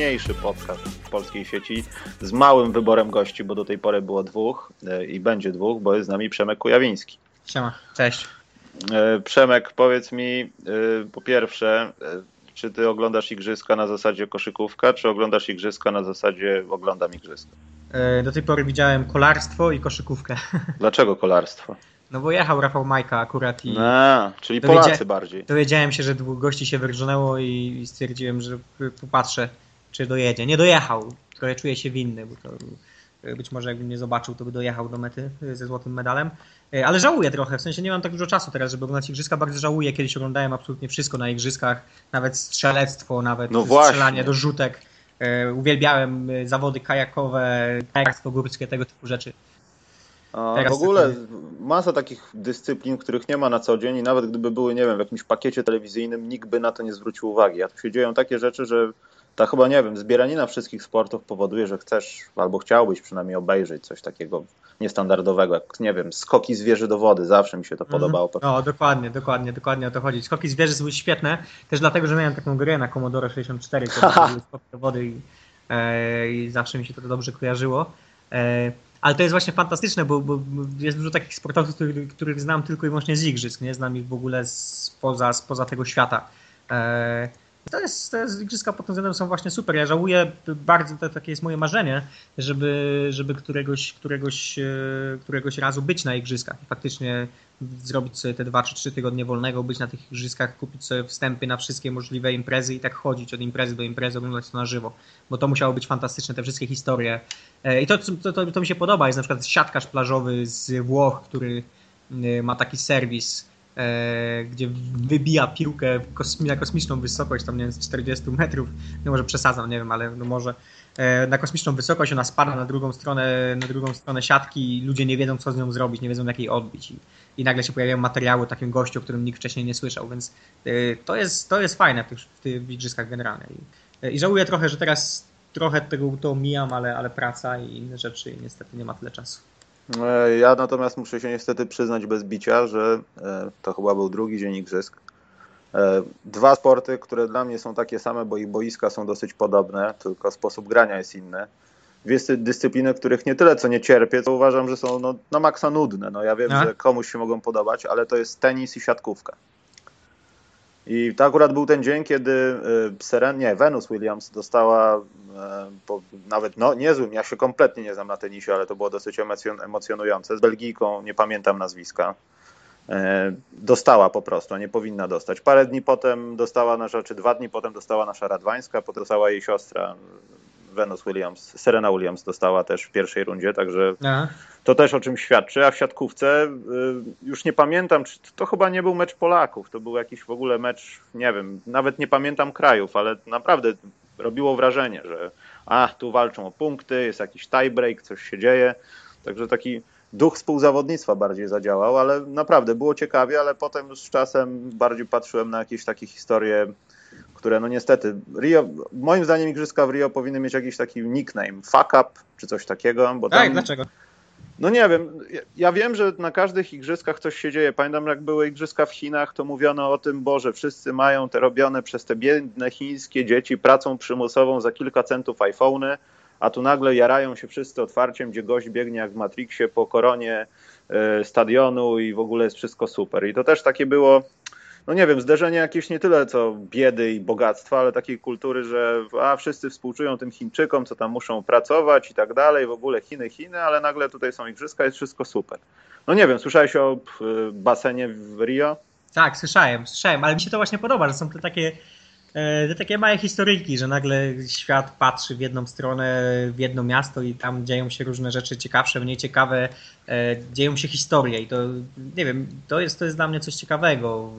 zresztą najnudniejszy podcast w polskiej sieci z małym wyborem gości, bo do tej pory było dwóch e, i będzie dwóch, bo jest z nami Przemek Kujawiński. Siema, cześć. E, Przemek, powiedz mi e, po pierwsze, czy ty oglądasz igrzyska na zasadzie koszykówka, czy oglądasz igrzyska na zasadzie oglądam igrzyska? Do tej pory widziałem kolarstwo i koszykówkę. Dlaczego kolarstwo? No bo jechał Rafał Majka akurat i... A, czyli Polacy bardziej. Dowiedziałem się, że dwóch gości się wyrżnęło i stwierdziłem, że popatrzę, czy dojedzie. Nie dojechał, trochę czuję się winny, bo to być może jakbym nie zobaczył, to by dojechał do mety ze złotym medalem. Ale żałuję trochę, w sensie nie mam tak dużo czasu teraz, żeby oglądać igrzyska, bardzo żałuję. Kiedyś oglądałem absolutnie wszystko na igrzyskach, nawet strzelectwo, nawet no strzelanie do rzutek. Uwielbiałem zawody kajakowe, kajakarstwo górskie, tego typu rzeczy. A w ogóle masa takich dyscyplin, których nie ma na co dzień i nawet gdyby były, nie wiem, w jakimś pakiecie telewizyjnym, nikt by na to nie zwrócił uwagi. A tu się dzieją takie rzeczy, że ta chyba, nie wiem, zbieranina wszystkich sportów powoduje, że chcesz albo chciałbyś przynajmniej obejrzeć coś takiego niestandardowego, jak, nie wiem, skoki zwierzy do wody. Zawsze mi się to mhm. podobało. No, dokładnie, dokładnie, dokładnie o to chodzi. Skoki zwierzy były świetne, też dlatego, że miałem taką grę na Commodore 64, które były skoki do wody i, e, i zawsze mi się to dobrze kojarzyło. E, ale to jest właśnie fantastyczne, bo, bo jest dużo takich sportowców, których, których, znam tylko i wyłącznie z igrzysk, nie znam ich w ogóle spoza, spoza tego świata. E, to jest, to jest, igrzyska pod tym względem są właśnie super. Ja żałuję bardzo, to takie jest moje marzenie, żeby, żeby któregoś, któregoś, e, któregoś razu być na igrzyskach faktycznie zrobić sobie te dwa czy trzy tygodnie wolnego, być na tych igrzyskach, kupić sobie wstępy na wszystkie możliwe imprezy i tak chodzić od imprezy do imprezy, oglądać to na żywo, bo to musiało być fantastyczne, te wszystkie historie. E, I to, to, to, to mi się podoba, jest na przykład siatkarz plażowy z Włoch, który e, ma taki serwis, gdzie wybija piłkę na kosmiczną wysokość, tam nie wiem, z 40 metrów, no może przesadzam, nie wiem, ale no może na kosmiczną wysokość, ona spada na drugą stronę, na drugą stronę siatki i ludzie nie wiedzą, co z nią zrobić, nie wiedzą, jak jej odbić. I i nagle się pojawiają materiały o takim gościu, o którym nikt wcześniej nie słyszał, więc y, to jest, to jest fajne w tych, w tych igrzyskach generalnie. I, I żałuję trochę, że teraz trochę tego to mijam, ale, ale praca i inne rzeczy i niestety nie ma tyle czasu. E, ja natomiast muszę się niestety przyznać bez bicia, że e, to chyba był drugi dzień igrzysk. E, dwa sporty, które dla mnie są takie same, bo ich boiska są dosyć podobne, tylko sposób grania jest inny dwie dyscypliny, których nie tyle co nie cierpię, to uważam, że są no, na maksa nudne. No, ja wiem, A? że komuś się mogą podobać, ale to jest tenis i siatkówka. I to akurat był ten dzień, kiedy y, Seren, nie, Venus Williams dostała y, po nawet no, niezłym, ja się kompletnie nie znam na tenisie, ale to było dosyć emocjonujące, z Belgijką, nie pamiętam nazwiska, y, dostała po prostu, a nie powinna dostać. Parę dni potem dostała nasza, czy dwa dni potem dostała nasza Radwańska, potem dostała jej siostra Venus Williams, Serena Williams dostała też w pierwszej rundzie, także Aha. to też o czym świadczy. A w siatkówce y, już nie pamiętam, czy to chyba nie był mecz Polaków, to był jakiś w ogóle mecz, nie wiem, nawet nie pamiętam krajów, ale naprawdę robiło wrażenie, że a, tu walczą o punkty, jest jakiś tiebreak, coś się dzieje. Także taki duch współzawodnictwa bardziej zadziałał, ale naprawdę było ciekawie, ale potem już z czasem bardziej patrzyłem na jakieś takie historie które no niestety, Rio, moim zdaniem igrzyska w Rio powinny mieć jakiś taki nickname, fuck up, czy coś takiego. Bo tak, tam, dlaczego? No nie wiem, ja wiem, że na każdych igrzyskach coś się dzieje. Pamiętam, jak były igrzyska w Chinach, to mówiono o tym, Boże, wszyscy mają te robione przez te biedne chińskie dzieci pracą przymusową za kilka centów iPhony, a tu nagle jarają się wszyscy otwarciem, gdzie gość biegnie jak w Matrixie po koronie y, stadionu i w ogóle jest wszystko super. I to też takie było no nie wiem, zderzenie jakieś nie tyle co biedy i bogactwa, ale takiej kultury, że a wszyscy współczują tym Chińczykom, co tam muszą pracować i tak dalej, w ogóle Chiny, Chiny, ale nagle tutaj są igrzyska, jest wszystko super. No nie wiem, słyszałeś o basenie w Rio? Tak, słyszałem, słyszałem, ale mi się to właśnie podoba, że są te takie E, to takie małe historyjki, że nagle świat patrzy w jedną stronę, w jedno miasto i tam dzieją się różne rzeczy ciekawsze, mniej ciekawe, e, dzieją się historie i to, nie wiem, to jest, to jest dla mnie coś ciekawego.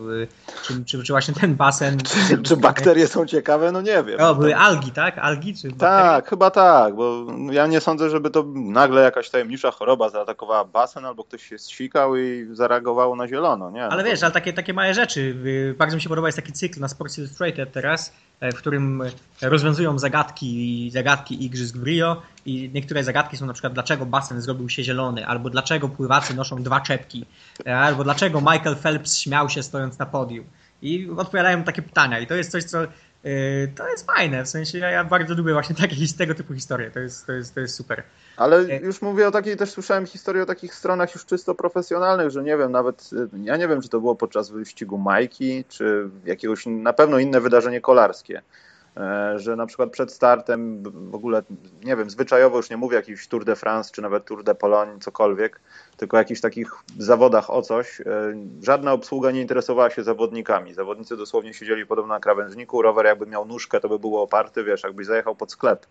Czy, czy, czy właśnie ten basen... Czy, bakterie są ciekawe? No nie wiem. O, były algi, tak? Algi czy bakterie? Tak, chyba tak, bo ja nie sądzę, żeby to nagle jakaś tajemnicza choroba zaatakowała basen albo ktoś się zsikał i zareagowało na zielono, nie? Ale no wiesz, to... ale takie, takie małe rzeczy. Bardzo mi się podoba, jest taki cykl na Sports Illustrated teraz, e, w którym rozwiązują zagadki, zagadki igrzysk w Rio i niektóre zagadki są na przykład dlaczego basen zrobił się zielony, albo dlaczego pływacy noszą dwa czepki, e, albo dlaczego Michael Phelps śmiał się stojąc na podium. I odpowiadają takie pytania i to jest coś, co Yy, to jest fajne, w sensie ja, ja bardzo lubię właśnie takie, tego typu historie, to jest, to jest, to jest super. Ale już mówię o takiej, też słyszałem historię o takich stronach już czysto profesjonalnych, że nie wiem, nawet, ja nie wiem, czy to było podczas wyścigu Majki, czy jakiegoś, na pewno inne wydarzenie kolarskie, e, że na przykład przed startem w ogóle, nie wiem, zwyczajowo już nie mówię jakiś Tour de France, czy nawet Tour de Pologne, cokolwiek, tylko o jakichś takich zawodach o coś. E, żadna obsługa nie interesowała się zawodnikami. Zawodnicy dosłownie siedzieli podobno na krawężniku, rower jakby miał nóżkę, to by było oparty, wiesz, jakbyś zajechał pod sklep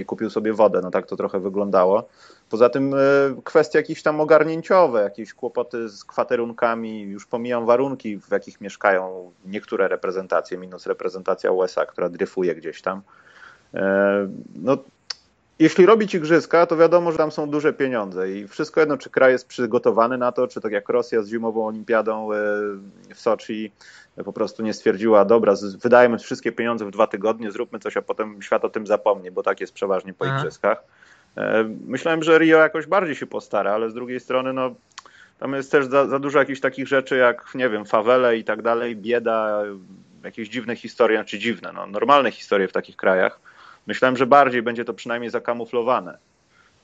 i kupił sobie wodę, no tak to trochę wyglądało. Poza tym e, kwestie jakieś tam ogarnięciowe, jakieś kłopoty z kwaterunkami, już pomijam warunki, w jakich mieszkają niektóre reprezentacje, minus reprezentacja USA, która dryfuje gdzieś tam. No jeśli robić igrzyska, to wiadomo, że tam są duże pieniądze i wszystko jedno, czy kraj jest przygotowany na to, czy tak jak Rosja z zimową olimpiadą e, w Soczi po prostu nie stwierdziła, dobra, wydajemy wszystkie pieniądze w dwa tygodnie, zróbmy coś, a potem świat o tym zapomni, bo tak jest przeważnie po Aha. igrzyskach. E, myślałem, że Rio jakoś bardziej się postara, ale z drugiej strony, no, tam jest też za, za dużo jakichś takich rzeczy jak, nie wiem, fawele i tak dalej, bieda, jakieś dziwne historie, czy znaczy dziwne, no, normalne historie w takich krajach Myślałem, że bardziej będzie to przynajmniej zakamuflowane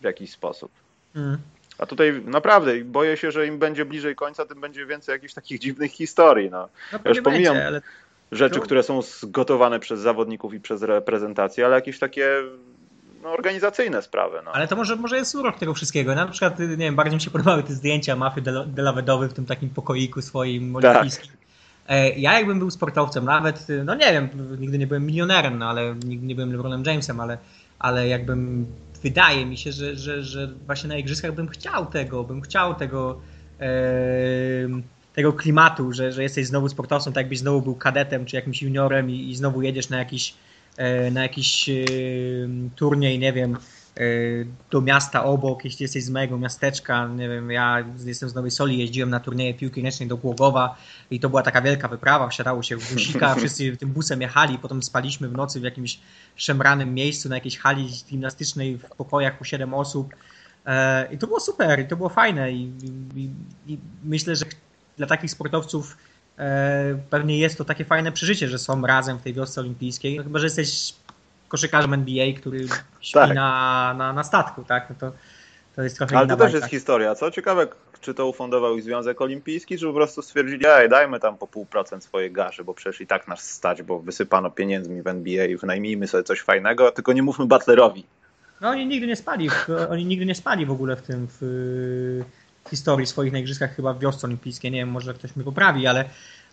w jakiś sposób. Mm. A tutaj naprawdę boję się, że im będzie bliżej końca, tym będzie więcej jakichś takich dziwnych historii. No. no ja już pomijam będzie, ale... rzeczy, które są zgotowane przez zawodników i przez reprezentację, ale jakieś takie no, organizacyjne sprawy. No. Ale to może, może jest urok tego wszystkiego. Na przykład, nie wiem, bardzo mi się podobały te zdjęcia mafy Delavedowy w tym takim pokoiku swoim olimpijskim. E, ja jakbym był sportowcem, nawet, no nie wiem, nigdy nie byłem milionerem, no ale nigdy nie byłem LeBronem Jamesem, ale, ale jakbym, wydaje mi się, że, że, że właśnie na igrzyskach bym chciał tego, bym chciał tego, e, tego klimatu, że, że jesteś znowu sportowcem, tak jakbyś znowu był kadetem czy jakimś juniorem i, i znowu jedziesz na jakiś, e, na jakiś e, turniej, nie wiem, do miasta obok, jeśli jesteś z mojego miasteczka, nie wiem, ja jestem z Nowej Soli, jeździłem na turnieje piłki ręcznej do Głogowa i to była taka wielka wyprawa, wsiadało się w busika, wszyscy tym busem jechali, potem spaliśmy w nocy w jakimś szemranym miejscu, na jakiejś hali gimnastycznej w pokojach u siedem osób e, i to było super, i to było fajne i, i, i myślę, że dla takich sportowców e, pewnie jest to takie fajne przeżycie, że są razem w tej wiosce olimpijskiej, no, chyba, że jesteś koszykarzem NBA, który śpi tak. na, na, na, statku, tak? No to, to jest trochę Ale to też jest historia. Co ciekawe, czy to ufundował i Związek Olimpijski, czy po prostu stwierdzili, ej, dajmy tam po pół procent swojej garzy, bo przecież i tak nas stać, bo wysypano pieniędzmi w NBA i wynajmijmy sobie coś fajnego, tylko nie mówmy Butlerowi. No oni nigdy nie spali, oni nigdy nie spali w ogóle w tym w historii swoich na igrzyskach chyba w wiosce olimpijskiej, nie wiem, może ktoś mi poprawi, ale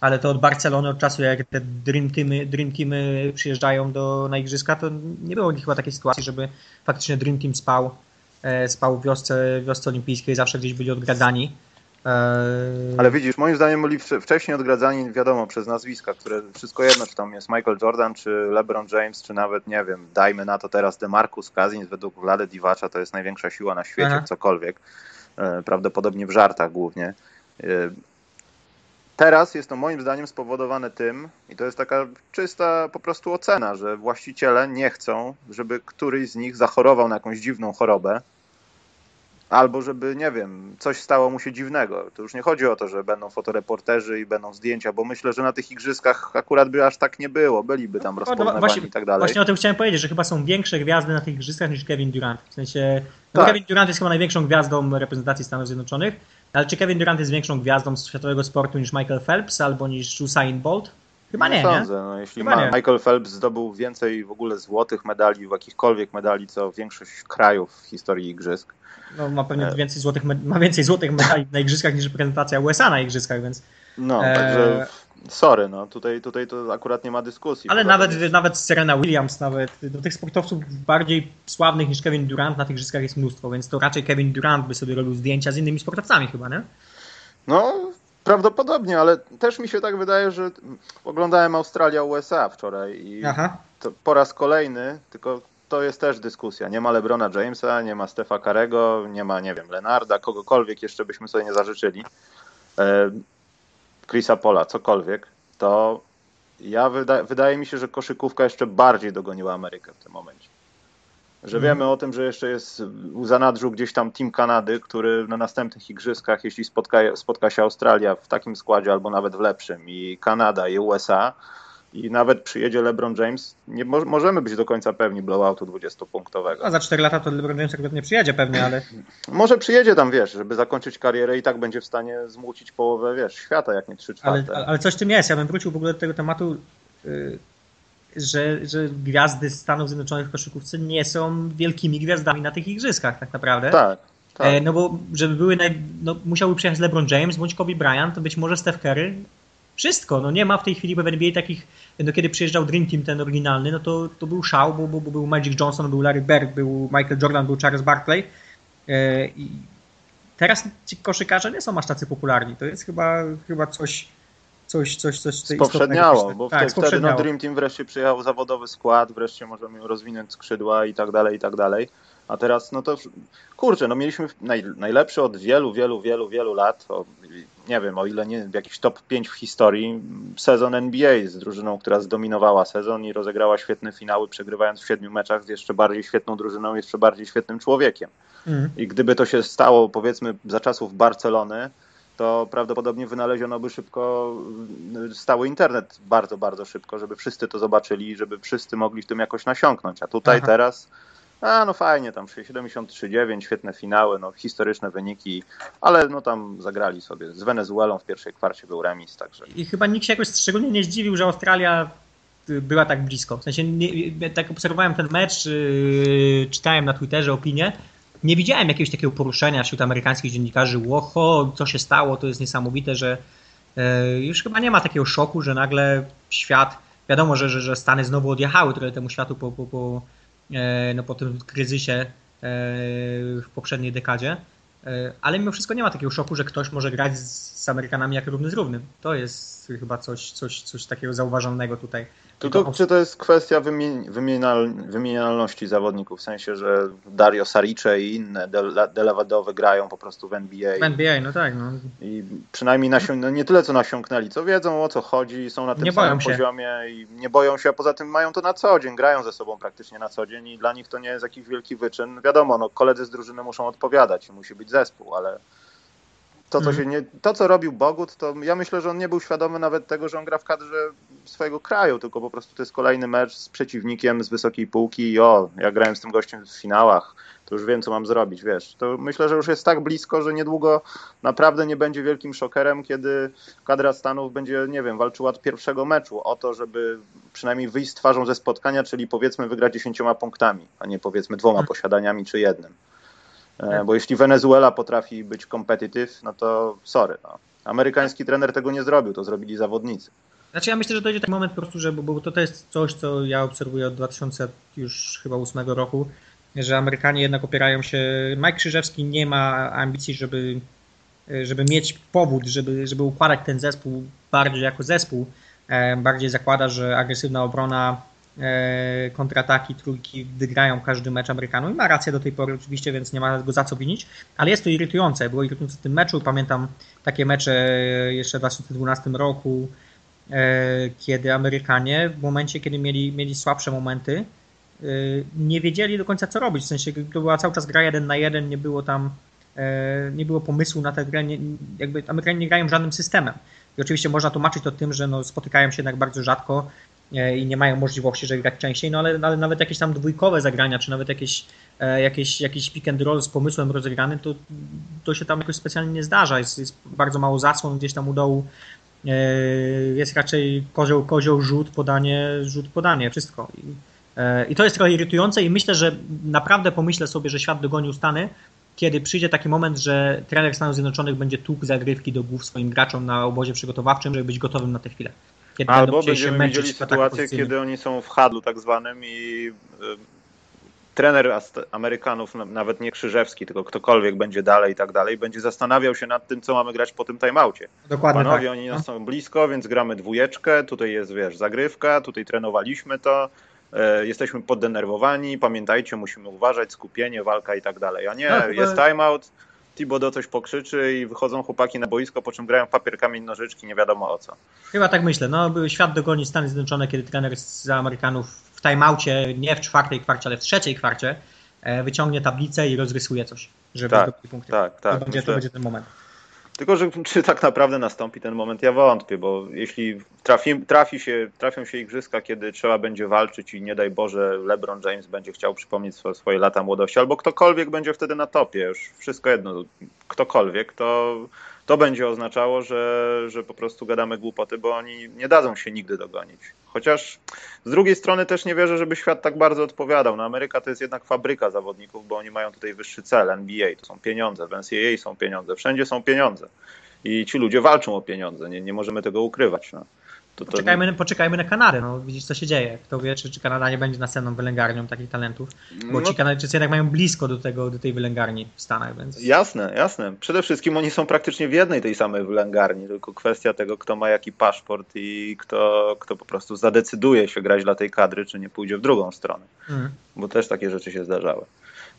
ale to od Barcelony, od czasu jak te Dream Teamy, Dream Teamy przyjeżdżają do, na igrzyska, to nie było chyba takiej sytuacji, żeby faktycznie Dream Team spał, e, spał w wiosce, wiosce olimpijskiej, zawsze gdzieś byli odgradzani. E, ale widzisz, moim zdaniem byli wcześniej odgradzani, wiadomo, przez nazwiska, które wszystko jedno, czy tam jest Michael Jordan, czy LeBron James, czy nawet, nie wiem, dajmy na to teraz DeMarcus Cousins, według Vlade Divacza to jest największa siła na świecie, Aha. cokolwiek. E, prawdopodobnie w żartach głównie. Teraz jest to moim zdaniem spowodowane tym, i to jest taka czysta po prostu ocena, że właściciele nie chcą, żeby któryś z nich zachorował na jakąś dziwną chorobę, albo żeby, nie wiem, coś stało mu się dziwnego. To już nie chodzi o to, że będą fotoreporterzy i będą zdjęcia, bo myślę, że na tych igrzyskach akurat by aż tak nie było, byliby tam no, rozpoznawani właśnie, i tak dalej. Właśnie o tym chciałem powiedzieć, że chyba są większe gwiazdy na tych igrzyskach niż Kevin Durant. W sensie, no tak. Kevin Durant jest chyba największą gwiazdą reprezentacji Stanów Zjednoczonych, ale czy Kevin Durant jest większą gwiazdą światowego sportu niż Michael Phelps albo niż Usain Bolt? Chyba nie, nie sądzę. No, jeśli ma, nie. Michael Phelps zdobył więcej w ogóle złotych medali, w jakichkolwiek medali, co większość krajów w historii igrzysk. No, ma pewnie e... więcej złotych, ma więcej złotych medali na igrzyskach niż reprezentacja USA na igrzyskach, więc... No, e... także sorry, no tutaj, tutaj to akurat nie ma dyskusji. Ale nawet, jest... nawet Serena Williams, nawet do tych sportowców bardziej sławnych niż Kevin Durant na tych igrzyskach jest mnóstwo, więc to raczej Kevin Durant by sobie robił zdjęcia z innymi sportowcami chyba, nie? No, prawdopodobnie, ale też mi się tak wydaje, że oglądałem Australia-USA wczoraj i po raz kolejny, tylko to jest też dyskusja. Nie ma LeBrona Jamesa, nie ma Stefa Karego, nie ma, nie wiem, Lenarda, kogokolwiek jeszcze byśmy sobie nie zażyczyli. Chrisa Pola, cokolwiek, to ja wyda wydaje mi się, że koszykówka jeszcze bardziej dogoniła Amerykę w tym momencie. Że wiemy mm. o tym, że jeszcze jest u zanadrzu gdzieś tam Team Kanady, który na następnych igrzyskach, jeśli spotka, spotka się Australia w takim składzie albo nawet w lepszym i Kanada i USA, i nawet przyjedzie LeBron James, nie mo możemy być do końca pewni blowoutu 20-punktowego. A za 4 lata to LeBron James akurat nie przyjedzie pewnie, ale... Może przyjedzie tam, wiesz, żeby zakończyć karierę i tak będzie w stanie zmucić połowę, wiesz, świata, jak nie 3 czwarte. Ale, ale coś tym jest, ja bym wrócił w ogóle do tego tematu, yy, że, że gwiazdy Stanów Zjednoczonych w koszykówce nie są wielkimi gwiazdami na tych igrzyskach tak naprawdę. Tak. Tak. E, no bo żeby były, naj... no, musiałby przyjechać LeBron James bądź Kobe Bryant, to być może Steph Curry, wszystko. No nie ma w tej chwili w NBA takich, no kiedy przyjeżdżał Dream Team ten oryginalny, no to, to był szał, bo, bo, bo był Magic Johnson, był Larry Bird, był Michael Jordan, był Charles Barkley. E, I teraz ci koszykarze nie są aż tacy popularni. To jest chyba, chyba coś, coś, coś, coś spowszedniało, bo tak, wtedy, no, Dream Team wreszcie przyjechał zawodowy skład, wreszcie możemy rozwinąć skrzydła i tak dalej, i tak dalej. A teraz, no to kurczę, no mieliśmy naj, najlepszy od wielu, wielu, wielu, wielu lat, nie wiem, o ile nie jakiś top 5 w historii, sezon NBA z drużyną, która zdominowała sezon i rozegrała świetne finały, przegrywając w siedmiu meczach z jeszcze bardziej świetną drużyną, jeszcze bardziej świetnym człowiekiem. Mm. I gdyby to się stało, powiedzmy, za czasów Barcelony, to prawdopodobnie wynaleziono by szybko stały internet bardzo, bardzo szybko, żeby wszyscy to zobaczyli, żeby wszyscy mogli w tym jakoś nasiąknąć. A tutaj Aha. teraz a no fajnie, tam 73-9, świetne finały, no historyczne wyniki, ale no tam zagrali sobie. Z Wenezuelą w pierwszej kwarcie był remis, także. I chyba nikt się jakoś szczególnie nie zdziwił, że Australia y, była tak blisko. W sensie, nie, tak obserwowałem ten mecz, yy, czytałem na Twitterze opinię, nie widziałem jakiegoś takiego poruszenia wśród amerykańskich dziennikarzy, łoho, co się stało, to jest niesamowite, że yy, już chyba nie ma takiego szoku, że nagle świat, wiadomo, że, że, że Stany znowu odjechały trochę temu światu po, po, po no, po tym kryzysie e, w poprzedniej dekadzie. E, ale mimo wszystko nie ma takiego szoku, że ktoś może grać z Amerykanami jak równy z równym. To jest chyba coś, coś, coś takiego zauważalnego tutaj. Tylko czy to jest kwestia wymienial, wymienialności zawodników, w sensie, że Dario Sarice i inne Delewadowe grają po prostu w NBA. W NBA, no tak. No. I przynajmniej no nie tyle co nasiąknęli, co wiedzą o co chodzi, są na tym nie samym poziomie i nie boją się, a poza tym mają to na co dzień, grają ze sobą praktycznie na co dzień i dla nich to nie jest jakiś wielki wyczyn. Wiadomo, no, koledzy z drużyny muszą odpowiadać, musi być zespół, ale to, co, mhm. się nie, to, co robił Bogut, to ja myślę, że on nie był świadomy nawet tego, że on gra w kadrze swojego kraju, tylko po prostu to jest kolejny mecz z przeciwnikiem z wysokiej półki i o, ja grałem z tym gościem w finałach, to już wiem, co mam zrobić, wiesz. To myślę, że już jest tak blisko, że niedługo naprawdę nie będzie wielkim szokerem, kiedy kadra Stanów będzie, nie wiem, walczyła od pierwszego meczu o to, żeby przynajmniej wyjść z twarzą ze spotkania, czyli powiedzmy wygrać dziesięcioma punktami, a nie powiedzmy dwoma mhm. posiadaniami czy jednym. E, bo jeśli Wenezuela potrafi być competitive, no to sorry. No. Amerykański trener tego nie zrobił, to zrobili zawodnicy. Znaczy ja myślę, że dojdzie taki moment po prostu, że bo to, to jest coś, co ja obserwuję od 2000 już chyba 8 roku, że Amerykanie jednak opierają się. Mike Krzyżewski nie ma ambicji, żeby, żeby mieć powód, żeby, żeby układać ten zespół bardziej jako zespół. E, bardziej zakłada, że agresywna obrona kontrataki, trójki wygrają każdy mecz Amerykanów i ma rację do tej pory oczywiście, więc nie ma go za co winić, ale jest to irytujące. Było irytujące w tym meczu, pamiętam takie mecze jeszcze w 2012 roku, e, kiedy Amerykanie w momencie, kiedy mieli, mieli słabsze momenty, e, nie wiedzieli do końca co robić, w sensie to była cały czas gra jeden na jeden, nie było tam nie było pomysłu na tę grę, nie, jakby Amerykanie nie grają żadnym systemem. I oczywiście można tłumaczyć to tym, że no, spotykają się jednak bardzo rzadko, E, i nie mają możliwości, żeby grać częściej, no ale, ale nawet jakieś tam dwójkowe zagrania, czy nawet jakieś, e, jakieś, jakiś pick and roll z pomysłem rozegrany, to, to się tam jakoś specjalnie nie zdarza. Jest, jest bardzo mało zasłon gdzieś tam u dołu. E, jest raczej kozioł, kozioł, rzut, podanie, rzut, podanie, wszystko. I, I to jest trochę irytujące i myślę, że naprawdę pomyślę sobie, że świat dogonił Stany, kiedy przyjdzie taki moment, że trener Stanów Zjednoczonych będzie tłukł zagrywki do głów swoim graczom na obozie przygotowawczym, żeby być gotowym na tę chwilę. Kiedy Albo będziemy widzieli sytuację, kiedy oni są w hadlu tak zwanym i y, trener Amerykanów, nawet nie Krzyżewski, tylko ktokolwiek będzie dalej i tak dalej, będzie zastanawiał się nad tym, co mamy grać po tym timeoutie. Dokładnie Panowie, tak. oni nas no. są blisko, więc gramy dwójeczkę, tutaj jest, wiesz, zagrywka, tutaj trenowaliśmy to, e, jesteśmy poddenerwowani, pamiętajcie, musimy uważać, skupienie, walka i tak dalej, a nie, no, jest timeout, Thibodeau coś pokrzyczy i wychodzą chłopaki na boisko, po czym grają papier, kamień, nożyczki, nie wiadomo o co. Chyba tak myślę. No, świat dogoni Stany Zjednoczone, kiedy trener z Amerykanów w timeoutie, nie w czwartej kwarcie, ale w trzeciej kwarcie, e, wyciągnie tablicę i rozrysuje coś, żeby tak, zdobyć punkty. Tak, tak. To będzie, to będzie ten moment. Tylko, że czy tak naprawdę nastąpi ten moment, ja wątpię, bo jeśli trafi, trafi się, trafią się igrzyska, kiedy trzeba będzie walczyć i nie daj Boże LeBron James będzie chciał przypomnieć swoje, lata młodości, albo ktokolwiek będzie wtedy na topie, już wszystko jedno, ktokolwiek, to to będzie oznaczało, że, że po prostu gadamy głupoty, bo oni nie dadzą się nigdy dogonić. Chociaż z drugiej strony też nie wierzę, żeby świat tak bardzo odpowiadał. No Ameryka to jest jednak fabryka zawodników, bo oni mają tutaj wyższy cel, NBA to są pieniądze, w NCAA są pieniądze, wszędzie są pieniądze. I ci ludzie walczą o pieniądze, nie, nie możemy tego ukrywać. No. To. Poczekajmy, poczekajmy na Kanary, no widzisz co się dzieje. Kto wie, czy, czy Kanada nie będzie następną wylęgarnią takich talentów, bo no... ci Kanadyjczycy jednak mają blisko do, tego, do tej wylęgarni w Stanach, więc... Jasne, jasne. Przede wszystkim oni są praktycznie w jednej tej samej wylęgarni, tylko kwestia tego, kto ma jaki paszport i kto, kto po prostu zadecyduje się grać dla tej kadry, czy nie pójdzie w drugą stronę. Mm. Bo też takie rzeczy się zdarzały.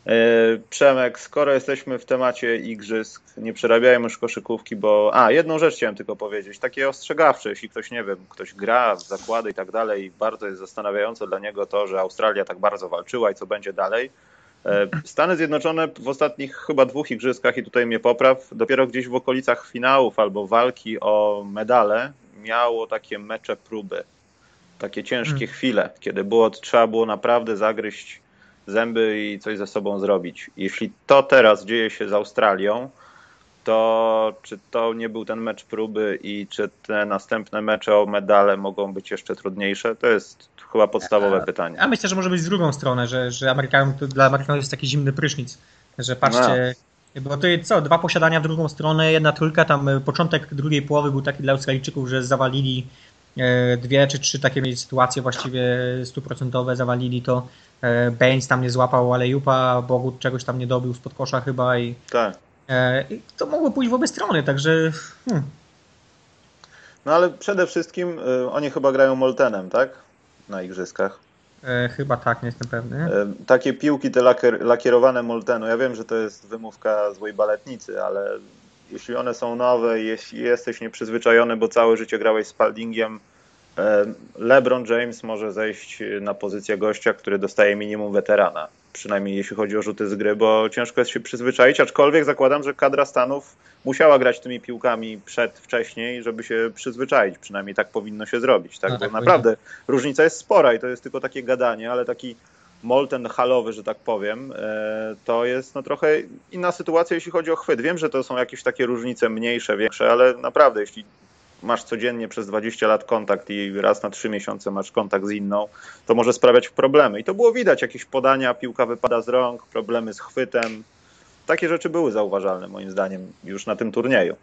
E, Przemek, skoro jesteśmy w temacie igrzysk, nie przerabiajmy już koszykówki, bo. A, jedną rzecz chciałem tylko powiedzieć, takie ostrzegawcze, jeśli ktoś, nie wiem, ktoś gra w zakłady i tak dalej, bardzo jest zastanawiające dla niego to, że Australia tak bardzo walczyła i co będzie dalej. E, Stany Zjednoczone w ostatnich chyba dwóch igrzyskach, i tutaj mnie popraw, dopiero gdzieś w okolicach finałów albo walki o medale miało takie mecze próby, takie ciężkie hmm. chwile, kiedy było, trzeba było naprawdę zagryźć zęby i coś ze sobą zrobić. Jeśli to teraz dzieje się z Australią, to czy to nie był ten mecz próby i czy te następne mecze o medale mogą być jeszcze trudniejsze? To jest chyba podstawowe pytanie. Ja myślę, że może być z drugą stronę, że, że Amerykanom, dla Amerykanów jest taki zimny prysznic, że patrzcie, no. bo to jest co, dwa posiadania w drugą stronę, jedna trójka, tam e, początek drugiej połowy był taki dla Australijczyków, że zawalili e, dwie czy trzy takie mieli sytuacje właściwie stuprocentowe, zawalili to Baines tam nie złapał Alejupa, Bogut czegoś tam nie dobił spod kosza chyba i, tak. E, i to mogło pójść w obie strony, także hmm. No ale przede wszystkim y, oni chyba grają Moltenem, tak? Na igrzyskach. E, chyba tak, nie jestem pewny. E, takie piłki te lakier, lakierowane Moltenu, ja wiem, że to jest wymówka złej baletnicy, ale jeśli one są nowe, jeśli jesteś nieprzyzwyczajony, bo całe życie grałeś z Paldingiem, E, LeBron James może zejść na pozycję gościa, który dostaje minimum weterana, przynajmniej jeśli chodzi o rzuty z gry, bo ciężko jest się przyzwyczaić, aczkolwiek zakładam, że kadra Stanów musiała grać tymi piłkami przed, wcześniej, żeby się przyzwyczaić, przynajmniej tak powinno się zrobić, tak? No, tak bo naprawdę różnica jest spora i to jest tylko takie gadanie, ale taki molten halowy, że tak powiem, e, to jest no trochę inna sytuacja, jeśli chodzi o chwyt. Wiem, że to są jakieś takie różnice mniejsze, większe, ale naprawdę, jeśli masz codziennie przez 20 lat kontakt i raz na 3 miesiące masz kontakt z inną, to może sprawiać problemy. I to było widać, jakieś podania, piłka wypada z rąk, problemy z chwytem. Takie rzeczy były zauważalne moim zdaniem już na tym turnieju.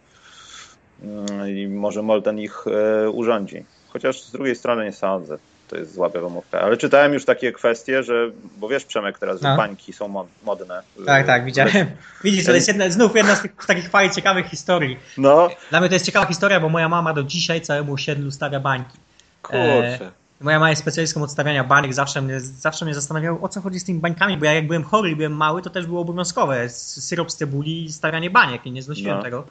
Mm, I może Molten ich e, urządzi. Chociaż z drugiej strony nie sądzę to jest zła wymówka. Ale czytałem już takie kwestie, że, bo wiesz Przemek teraz, że no. bańki są modne. Tak, tak, widziałem. Widzisz, to jest jedna, znów jedna z tych takich fajnych, ciekawych historii. No. Dla mnie to jest ciekawa historia, bo moja mama do dzisiaj całemu osiedlu stawia bańki. Kurczę. E, moja mama jest specjalistką od stawiania bańek, zawsze mnie, zawsze mnie zastanawiało, o co chodzi z tymi bańkami, bo ja jak byłem chory i byłem mały, to też było obowiązkowe. Syrop z cebuli i stawianie baniek i nie znosiłem no. tego.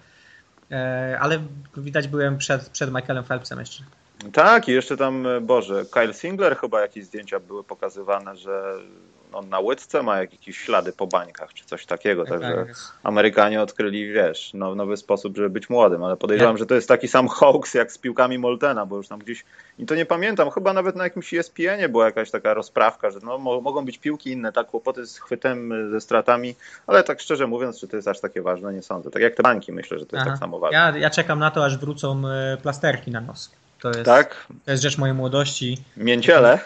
E, ale widać byłem przed, przed Michaelem Phelpsem jeszcze. Tak, i jeszcze tam, e, Boże, Kyle Singler chyba jakieś zdjęcia były pokazywane, że on na łydce ma jakieś ślady po bańkach, czy coś takiego, tak, także tak. Amerykanie odkryli, wiesz, no, nowy sposób, żeby być młodym, ale podejrzewam, że to jest taki sam hoax jak z piłkami Moltena, bo już tam gdzieś, i to nie pamiętam, chyba nawet na jakimś ESPN-ie była jakaś taka rozprawka, że no, mogą być piłki inne, tak, kłopoty z chwytem, e, ze stratami, ale tak szczerze mówiąc, czy to jest aż takie ważne, nie sądzę. Tak jak te banki, myślę, że to jest Aha. tak samo ważne. Ja, ja czekam na to, aż wrócą e, plasterki na nos. To jest, tak? to jest rzecz mojej młodości. Mięciele?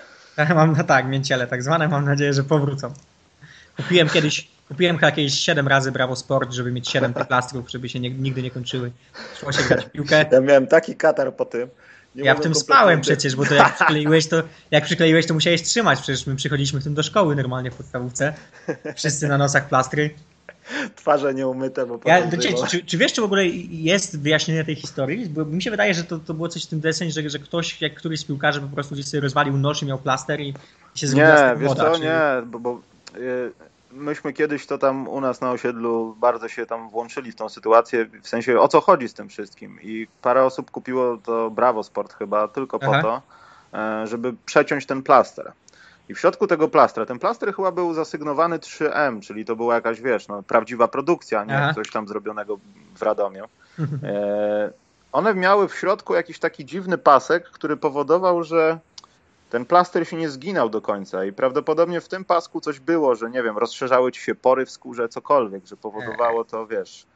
Mam, no tak, mięciele tak zwane. Mam nadzieję, że powrócą. Kupiłem kiedyś, kupiłem jakieś 7 razy Bravo Sport, żeby mieć 7 tych plastrów, żeby się nie, nigdy nie kończyły. Szło się grać w piłkę. Ja miałem taki katar po tym. Nie ja w tym spałem przecież, bo to jak przykleiłeś, to jak przykleiłeś, to musiałeś trzymać. Przecież my przychodziliśmy tym do szkoły normalnie w podstawówce. Wszyscy na nosach plastry. Twarze nieumyte, bo ja, czy, czy, czy, wiesz, czy w ogóle jest wyjaśnienie tej historii? Bo mi się wydaje, że to, to było coś w tym deseń, że, że ktoś, jak któryś z piłkarzy po prostu gdzieś sobie rozwalił nosz i miał plaster i się zrobiła Nie, wiesz woda, co, czy... nie, bo, bo y, myśmy kiedyś to tam u nas na osiedlu bardzo się tam włączyli w tą sytuację, w sensie o co chodzi z tym wszystkim i parę osób kupiło to Bravo Sport chyba tylko Aha. po to, e, żeby przeciąć ten plaster. I w środku tego plastra, ten plaster chyba był zasygnowany 3M, czyli to była jakaś, wiesz, no, prawdziwa produkcja, nie Aha. coś tam zrobionego w Radomiu. E, one miały w środku jakiś taki dziwny pasek, który powodował, że ten plaster się nie zginał do końca i prawdopodobnie w tym pasku coś było, że nie wiem, rozszerzały ci się pory w skórze, cokolwiek, że powodowało to, wiesz...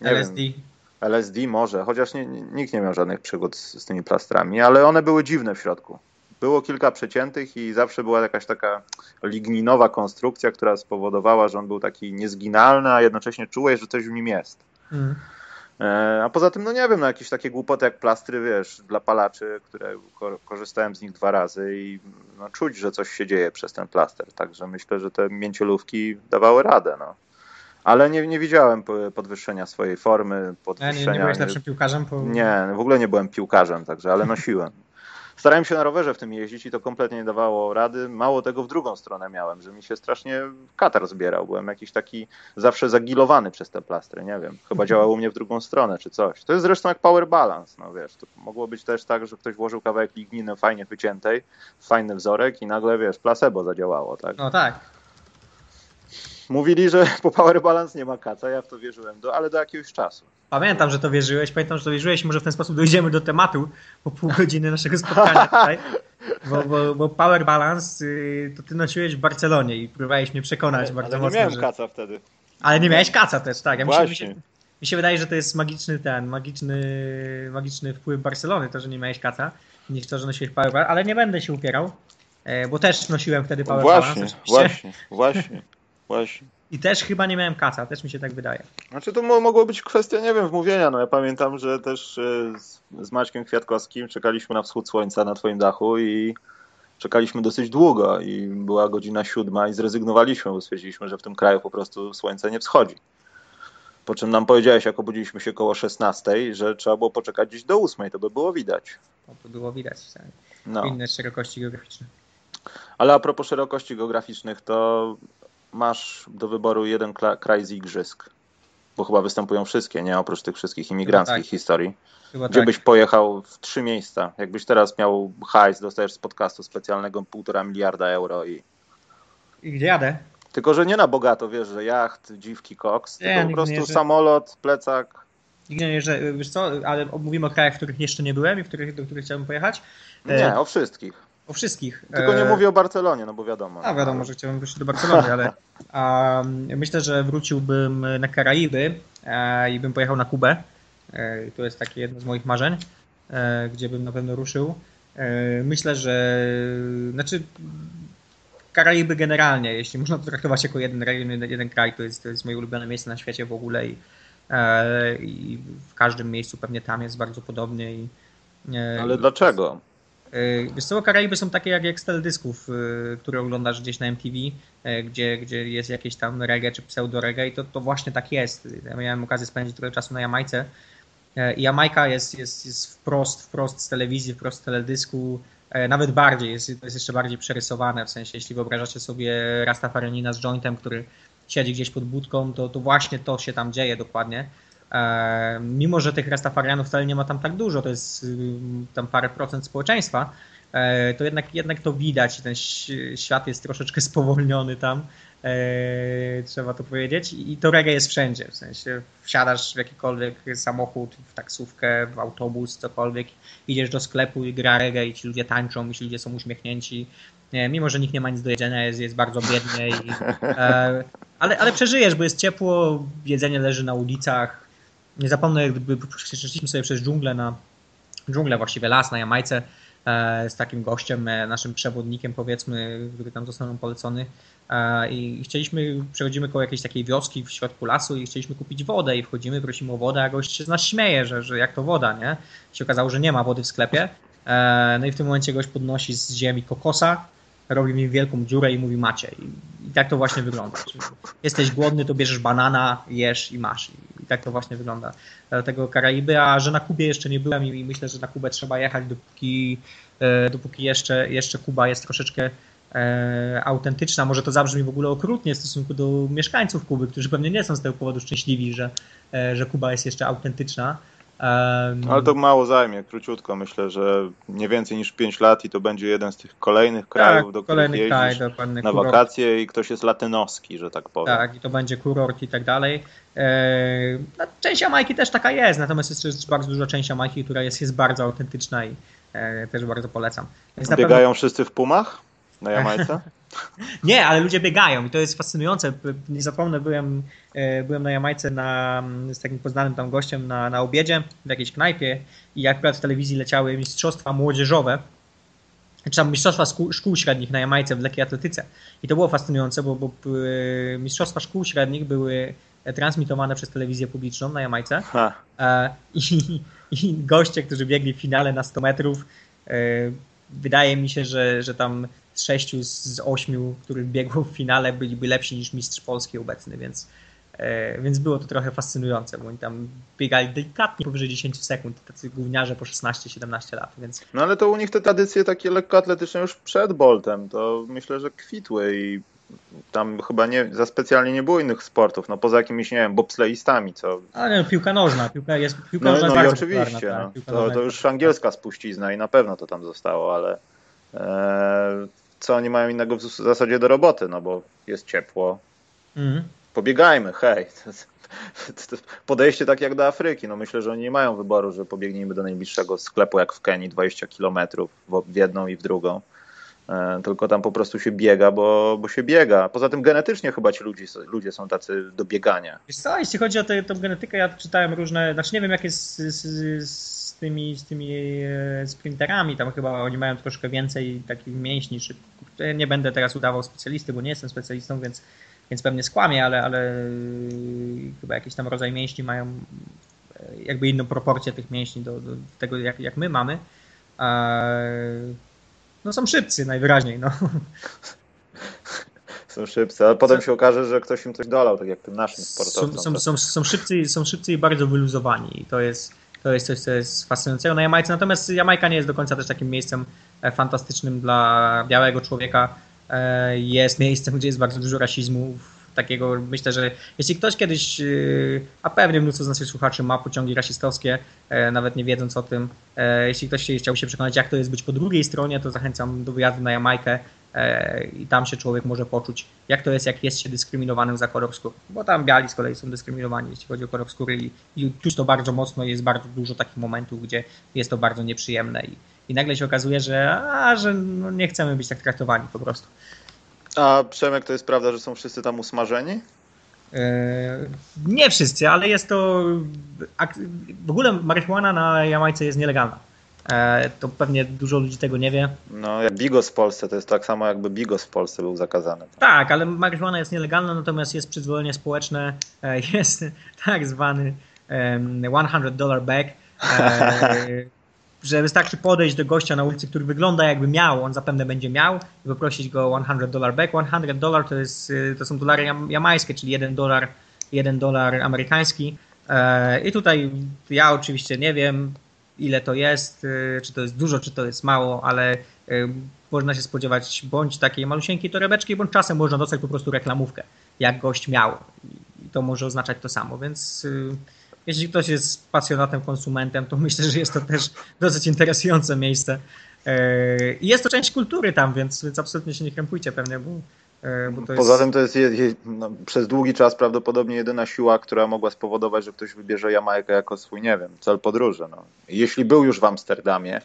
LSD. Wiem, LSD może, chociaż nie, nikt nie miał żadnych przygód z, z tymi plastrami, ale one były dziwne w środku. Było kilka przeciętych i zawsze była jakaś taka ligninowa konstrukcja, która spowodowała, że on był taki niezginalny, a jednocześnie czułeś, że coś w nim jest. Mm. E, A poza tym, no nie wiem, no jakieś takie głupoty jak plastry, wiesz, dla palaczy, które ko- korzystałem z nich dwa razy i no, czuć, że coś się dzieje przez ten plaster. Także myślę, że te mięciolówki dawały radę, no. Ale nie, nie widziałem po- podwyższenia swojej formy, A nie, podwyższenia... nie byłeś lepszym piłkarzem? Po... Nie, w ogóle nie byłem piłkarzem, także, ale nosiłem. Starałem się na rowerze w tym jeździć i to kompletnie nie dawało rady. Mało tego w drugą stronę miałem, że mi się strasznie katar zbierał. Byłem jakiś taki zawsze zagilowany przez te plastry, nie wiem. Chyba działało u mnie w drugą stronę czy coś. To jest zresztą jak power balance, no wiesz. To mogło być też tak, że ktoś włożył kawałek ligniny fajnie wyciętej, fajny wzorek i nagle, wiesz, placebo zadziałało, tak? No tak. Mówili, że po power balance nie ma kaca, ja w to wierzyłem, do, ale do jakiegoś czasu. Pamiętam, że to wierzyłeś, pamiętam, że to wierzyłeś może w ten sposób dojdziemy do tematu po pół godziny naszego spotkania tutaj. Bo, bo, bo Power Balance y, to ty nosiłeś w Barcelonie i próbowałeś mnie przekonać bardzo ale nie mocno. miałem że... kaca wtedy. Ale nie miałeś kaca też, tak. Ja mi, się, mi, Właśnie. się, mi się wydaje, że to jest magiczny ten, magiczny, magiczny wpływ Barcelony, to, że nie miałeś kaca, niż to, że nosiłeś Power Balance, ale nie będę się upierał, e, bo też nosiłem wtedy Power Właśnie, Balance oczywiście. właśnie, właśnie, właśnie. I też chyba nie miałem kaca, też mi się tak wydaje. Znaczy to mo- mogło być kwestia, nie wiem, wmówienia. No ja pamiętam, że też e, z, z Maćkiem Kwiatkowskim czekaliśmy na wschód słońca na twoim dachu i czekaliśmy dosyć długo i była godzina siódma i zrezygnowaliśmy, bo stwierdziliśmy, że w tym kraju po prostu słońce nie wschodzi. Po czym nam powiedziałeś, jak obudziliśmy się koło 16, że trzeba było poczekać gdzieś do 8, to by było widać. No, to było widać. Tak. No. Inne szerokości geograficzne. Ale a propos szerokości geograficznych, to masz do wyboru jeden kraj z igrzysk. Bo chyba występują wszystkie, nie? Oprócz tych wszystkich imigranckich tak. historii. Chyba Gdzie tak. byś pojechał w trzy miejsca? Jakbyś teraz miał hajs, dostajesz z podcastu specjalnego półtora miliarda euro i... I gdzie jadę? Tylko, że nie na bogato, wiesz, że jacht, dziwki, koks, Nie, tylko po prostu nie jeżdżę. samolot, plecak. Nigdy nie jeżdżę, wiesz co, ale mówimy o krajach, w których jeszcze nie byłem i w których, do których chciałbym pojechać. E, Nie, o wszystkich. O wszystkich. Tylko nie E, mówię o Barcelonie, no bo wiadomo. A wiadomo, że chciałbym wrócić do Barcelony, ale a, myślę, że wróciłbym na Karaiby e, i bym pojechał na Kubę. E, to jest takie jedno z moich marzeń, e, gdzie bym na pewno ruszył. E, myślę, że znaczy Karaiby generalnie, jeśli można to traktować jako jeden region, jeden, jeden kraj, to jest, to jest moje ulubione miejsce na świecie w ogóle i, i w każdym miejscu pewnie tam jest bardzo podobnie. I, Ale dlaczego? Yy, Wiesz co, Karaiby są takie jak, jak teledysków, yy, które oglądasz gdzieś na MTV, yy, gdzie, gdzie jest jakieś tam reggae czy pseudo-reggae i to, to właśnie tak jest. Ja miałem okazję spędzić trochę czasu na Jamajce i Jamajka jest, jest, jest wprost, wprost z telewizji, wprost z teledysku, nawet bardziej, jest, jest jeszcze bardziej przerysowane, w sensie jeśli wyobrażacie sobie Rastafarianina z jointem, który siedzi gdzieś pod budką, to, to właśnie to się tam dzieje dokładnie. E, mimo, że tych Rastafarianów wcale nie ma tam tak dużo, to jest y, tam parę procent społeczeństwa, e, to jednak, jednak to widać. Ten ś- świat jest troszeczkę spowolniony tam, e, trzeba to powiedzieć. I to reggae jest wszędzie. W sensie wsiadasz w jakikolwiek samochód, w taksówkę, w autobus, cokolwiek, idziesz do sklepu i gra reggae i ci ludzie tańczą, i ci ludzie są uśmiechnięci. Mimo, że nikt nie ma nic do jedzenia, jest, jest bardzo biednie. I, ale, ale przeżyjesz, bo jest ciepło, jedzenie leży na ulicach. Nie zapomnę, gdyby przeszliśmy sobie przez dżunglę na dżunglę, właściwie las na Jamajce e, z takim gościem, e, naszym przewodnikiem powiedzmy, który tam został nam polecony e, i chcieliśmy, przechodzimy koło jakiejś takiej wioski w środku lasu i chcieliśmy kupić wodę i wchodzimy, prosimy o wodę, a gość się z nas śmieje, że, że jak to woda, nie? I się okazało, że nie ma wody w sklepie. No i w tym momencie gość podnosi z ziemi kokosa, robi mi wielką dziurę i mówi macie. I, i tak to właśnie wygląda. Czyli jesteś głodny, to bierzesz banana, jesz i masz. Tak to właśnie wygląda. Dlatego Karaiby, a że na Kubie jeszcze nie byłem i, i myślę, że na Kubę trzeba jechać, dopóki, e, dopóki jeszcze, jeszcze Kuba jest troszeczkę e, autentyczna. Może to zabrzmi w ogóle okrutnie w stosunku do mieszkańców Kuby, którzy pewnie nie są z tego powodu szczęśliwi, że, e, że Kuba jest jeszcze autentyczna. Um, Ale to mało zajmie, króciutko. Myślę, że nie więcej niż 5 lat i to będzie jeden z tych kolejnych krajów, tak, do których jeździsz kraj, na kurort. wakacje i ktoś jest latynoski, że tak powiem. Tak, i to będzie kurort i tak dalej. Eee, część Jamajki też taka jest, natomiast jest też bardzo duża część Jamajki, która jest, jest bardzo autentyczna i e, też bardzo polecam. Więc Biegają pewno... wszyscy w pumach na Jamajce? Nie, ale ludzie biegają i to jest fascynujące. Nie zapomnę, byłem, e, byłem na Jamajce na, z takim poznanym tam gościem na, na obiedzie w jakiejś knajpie i akurat w telewizji leciały mistrzostwa młodzieżowe, czy tam mistrzostwa szkół, szkół średnich na Jamajce w lekkiej atletyce. I to było fascynujące, bo, bo e, mistrzostwa szkół średnich były transmitowane przez telewizję publiczną na Jamajce. E, I, I goście, którzy biegli w finale na 100 metrów, wydaje mi się, że, że tam sześciu z ośmiu, których biegło w finale, byliby lepsi niż mistrz Polski obecny, więc, e, więc było to trochę fascynujące, bo oni tam biegali delikatnie powyżej 10 sekund, tacy gówniarze po 16-17 lat, więc... No ale to u nich te tradycje takie lekkoatletyczne już przed Boltem, to myślę, że kwitły i tam chyba nie, za specjalnie nie było innych sportów, no poza jakimiś, nie wiem, bobsleistami, co... Ale no, piłka nożna, piłka jest, piłka no, nożna no, jest i oczywiście, tak, no, to, to już angielska spuścizna i na pewno to tam zostało, ale e, co oni mają innego w zasadzie do roboty, no bo jest ciepło. Mhm. Pobiegajmy, hej. Podejście tak jak do Afryki. No myślę, że oni nie mają wyboru, że pobiegnijmy do najbliższego sklepu jak w Kenii 20 kilometrów w jedną i w drugą. E, tylko tam po prostu się biega, bo, bo się biega. Poza tym genetycznie chyba ci ludzie, ludzie są tacy do biegania. Wiesz co, jeśli chodzi o tę genetykę, ja czytałem różne, znaczy nie wiem jak jest tymi, z tymi e, sprinterami, tam chyba oni mają troszkę więcej takich mięśni. Nie będę teraz udawał specjalisty, bo nie jestem specjalistą, więc, więc pewnie skłamię, ale, ale chyba jakiś tam rodzaj mięśni mają e, jakby inną proporcję tych mięśni do, do tego, jak, jak my mamy. No są szybcy najwyraźniej, no. Są szybcy, ale potem się okaże, że ktoś im coś dolał, tak jak tym naszym sportowcom. Są, są, są, są, szybcy, są szybcy i bardzo wyluzowani i to jest, to jest coś, co jest fascynującego na Jamajce. Natomiast Jamajka nie jest do końca też takim miejscem e, fantastycznym dla białego człowieka. E, jest miejscem, gdzie jest bardzo dużo rasizmu. Takiego myślę, że jeśli ktoś kiedyś, e, a pewnie mnóstwo z naszych słuchaczy ma pociągi rasistowskie, nawet nie wiedząc o tym, jeśli ktoś chciał się przekonać, jak to jest być po drugiej stronie, to zachęcam do wyjazdu na Jamajkę i tam się człowiek może poczuć, jak to jest, jak jest się dyskryminowanym za kolor skóry. Bo tam biali z kolei są dyskryminowani, jeśli chodzi o kolor skóry i, i czuć to bardzo mocno, jest bardzo dużo takich momentów, gdzie jest to bardzo nieprzyjemne i, i nagle się okazuje, że, a, że no nie chcemy być tak traktowani po prostu. A Przemek, to jest prawda, że są wszyscy tam usmażeni? E, nie wszyscy, ale jest to. W ogóle marihuana na Jamajce jest nielegalna. E, to pewnie dużo ludzi tego nie wie. No, jak bigos w Polsce, to jest tak samo jakby bigos w Polsce był zakazany. Tak, ale marihuana jest nielegalna, natomiast jest przyzwolenie społeczne, e, jest tak zwany 100 dollar bag, e, że wystarczy podejść do gościa na ulicy, który wygląda jakby miał, on zapewne będzie miał i poprosić go o 100 dollar back. 100 dollar to, jest, to są dolary jamańskie, czyli 1 dolar, 1 dolar amerykański. I tutaj ja oczywiście nie wiem, ile to jest, y, czy to jest dużo, czy to jest mało, ale y, można się spodziewać bądź takiej malusieńkiej torebeczki, bądź czasem można dostać po prostu reklamówkę, jak gość miał. I to może oznaczać to samo, więc y, jeśli ktoś jest pasjonatem, konsumentem, to myślę, że jest to też dosyć interesujące miejsce. I jest to część kultury tam, więc, więc absolutnie się nie krępujcie pewnie, bo E, Poza jest... tym to jest je, je, no, przez długi czas prawdopodobnie jedyna siła, która mogła spowodować, że ktoś wybierze Jamajkę jako swój, nie wiem, cel podróży. No. Jeśli był już w Amsterdamie,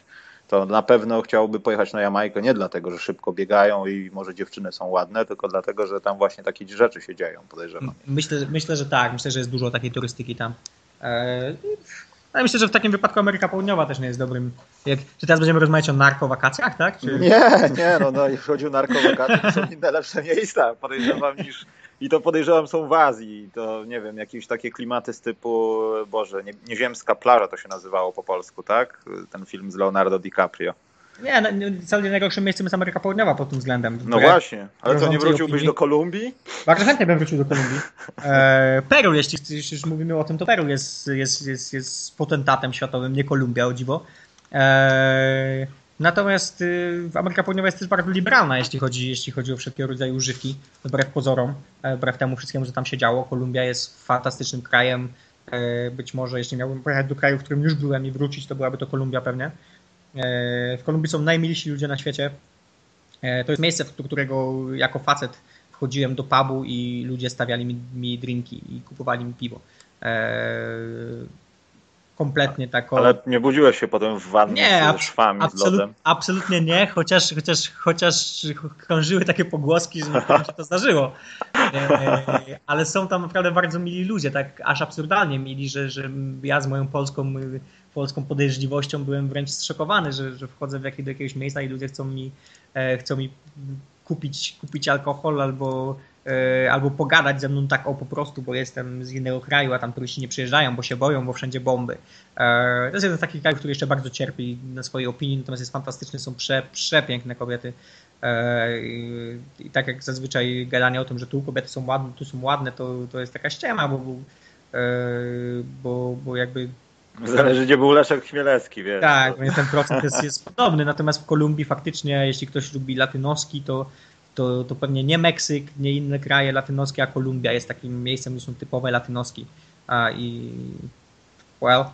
to na pewno chciałby pojechać na Jamajkę nie dlatego, że szybko biegają i może dziewczyny są ładne, tylko dlatego, że tam właśnie takie rzeczy się dzieją, podejrzewam. Myślę, myślę że tak. Myślę, że jest dużo takiej turystyki tam. Eee, ale myślę, że w takim wypadku Ameryka Południowa też nie jest dobrym. Jak, czy teraz będziemy rozmawiać o narkowakacjach, tak? Czy... Nie, nie, no, no jeśli chodzi o narkowakacje, to są inne lepsze miejsca, podejrzewam, niż. I to podejrzewam są w Azji. To nie wiem, jakieś takie klimaty z typu, Boże, nie, nieziemska plaża to się nazywało po polsku, tak? Ten film z Leonardo DiCaprio. Nie, no, wcale najgorszym miejscem jest Ameryka Południowa pod tym względem. No właśnie, ale co, nie wróciłbyś do Kolumbii? Bardzo chętnie bym wrócił do Kolumbii. E, Peru, jeśli, jeśli już mówimy o tym, to Peru jest, jest, jest, jest potentatem światowym, nie Kolumbia, o dziwo. E, natomiast y, Ameryka Południowa jest też bardzo liberalna, jeśli chodzi, jeśli chodzi o wszelkiego rodzaju używki, wbrew pozorom, e, wbrew temu wszystkiemu, co tam się działo. Kolumbia jest fantastycznym krajem, Być może jeśli miałbym pojechać do kraju, w którym już byłem i wrócić, to byłaby to Kolumbia pewnie. W Kolumbii są najmilsi ludzie na świecie. To jest miejsce, do którego jako facet wchodziłem do pubu i ludzie stawiali mi, mi drinki i kupowali mi piwo kompletnie taką. Ale nie budziłeś się potem w wannie nie, ze szwami, absolut, z lodem? Absolutnie nie, chociaż, chociaż, chociaż krążyły takie pogłoski, że się to zdarzyło. E, ale są tam naprawdę bardzo mili ludzie, tak aż absurdalnie mili, że, że ja z moją polską, polską podejrzliwością byłem wręcz zszokowany, że, że wchodzę w do jakiegoś miejsca i ludzie chcą mi, e, chcą mi kupić, kupić alkohol albo E, albo pogadać ze mną tak o po prostu, bo jestem z innego kraju, a tam turyści nie przyjeżdżają, bo się boją, bo wszędzie bomby. E, to jest jeden z takich krajów, który jeszcze bardzo cierpi na swojej opinii, natomiast jest fantastyczny, są prze, przepiękne kobiety. E, I tak jak zazwyczaj gadanie o tym, że tu kobiety są ładne, tu są ładne, to, to jest taka ściema, bo, bo, bo jakby Zależy, gdzie był Leszek Chmielewski, wiesz. Tak, ten procent jest, jest podobny, natomiast w Kolumbii faktycznie, jeśli ktoś lubi latynoski, to to, to pewnie nie Meksyk, nie inne kraje latynoskie, a Kolumbia jest takim miejscem, gdzie są typowe latynoski. A, I well,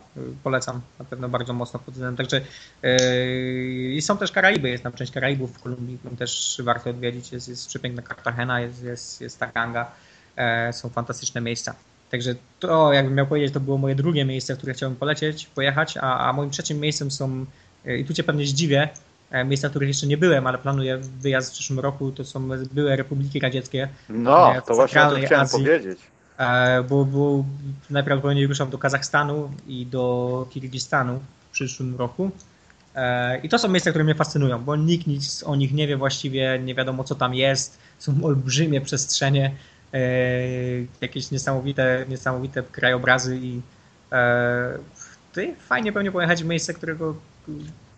polecam na pewno bardzo mocno pod względem. Także yy, i są też Karaiby, jest tam część Karaibów w Kolumbii, którą też warto odwiedzić. Jest, jest przepiękna Cartagena, jest, jest, jest Taranga, e, są fantastyczne miejsca. Także to, jakbym miał powiedzieć, to było moje drugie miejsce, w które chciałbym polecieć, pojechać, a, a moim trzecim miejscem są, e, i tu cię pewnie zdziwię, E, miejsca, w których jeszcze nie byłem, ale planuję wyjazd w przyszłym roku, to są były republiki radzieckie. No, to właśnie o tym chciałem Azji, powiedzieć. E, bo, bo najprawdopodobniej ruszam do Kazachstanu i do Kirgistanu w przyszłym roku. E, I to są miejsca, które mnie fascynują, bo nikt nic o nich nie wie właściwie, nie wiadomo co tam jest. Są olbrzymie przestrzenie, jakieś niesamowite, niesamowite krajobrazy i ty fajnie pewnie pojechać w miejsce, którego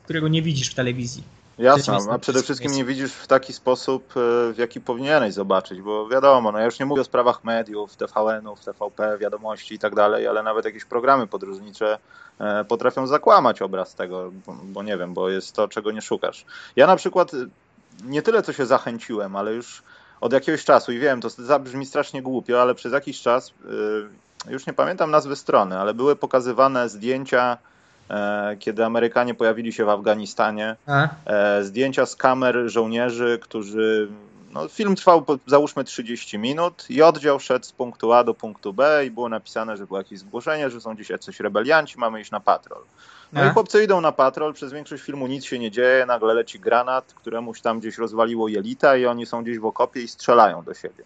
którego nie widzisz w telewizji. Jasne, a przede wszystkim nie widzisz w taki sposób, e, w jaki powinieneś zobaczyć, bo wiadomo, no ja już nie mówię o sprawach mediów, TVN-ów, TVP, wiadomości i tak dalej, ale nawet jakieś programy podróżnicze e, potrafią zakłamać obraz tego, bo nie wiem, bo jest to, czego nie szukasz. Ja na przykład nie tyle, co się zachęciłem, ale już od jakiegoś czasu i wiem, to zabrzmi strasznie głupio, ale przez jakiś czas, e, już nie pamiętam nazwy strony, ale były pokazywane zdjęcia E, kiedy Amerykanie pojawili się w Afganistanie. A? E, zdjęcia z kamer żołnierzy, którzy. No, film trwał załóżmy 30 minut i oddział szedł z punktu A do punktu B i było napisane, że było jakieś zgłoszenie, że są dzisiaj coś rebelianci, mamy iść na patrol. No i chłopcy idą na patrol, przez większość filmu nic się nie dzieje, nagle leci granat, któremuś tam gdzieś rozwaliło jelita i oni są gdzieś w okopie i strzelają do siebie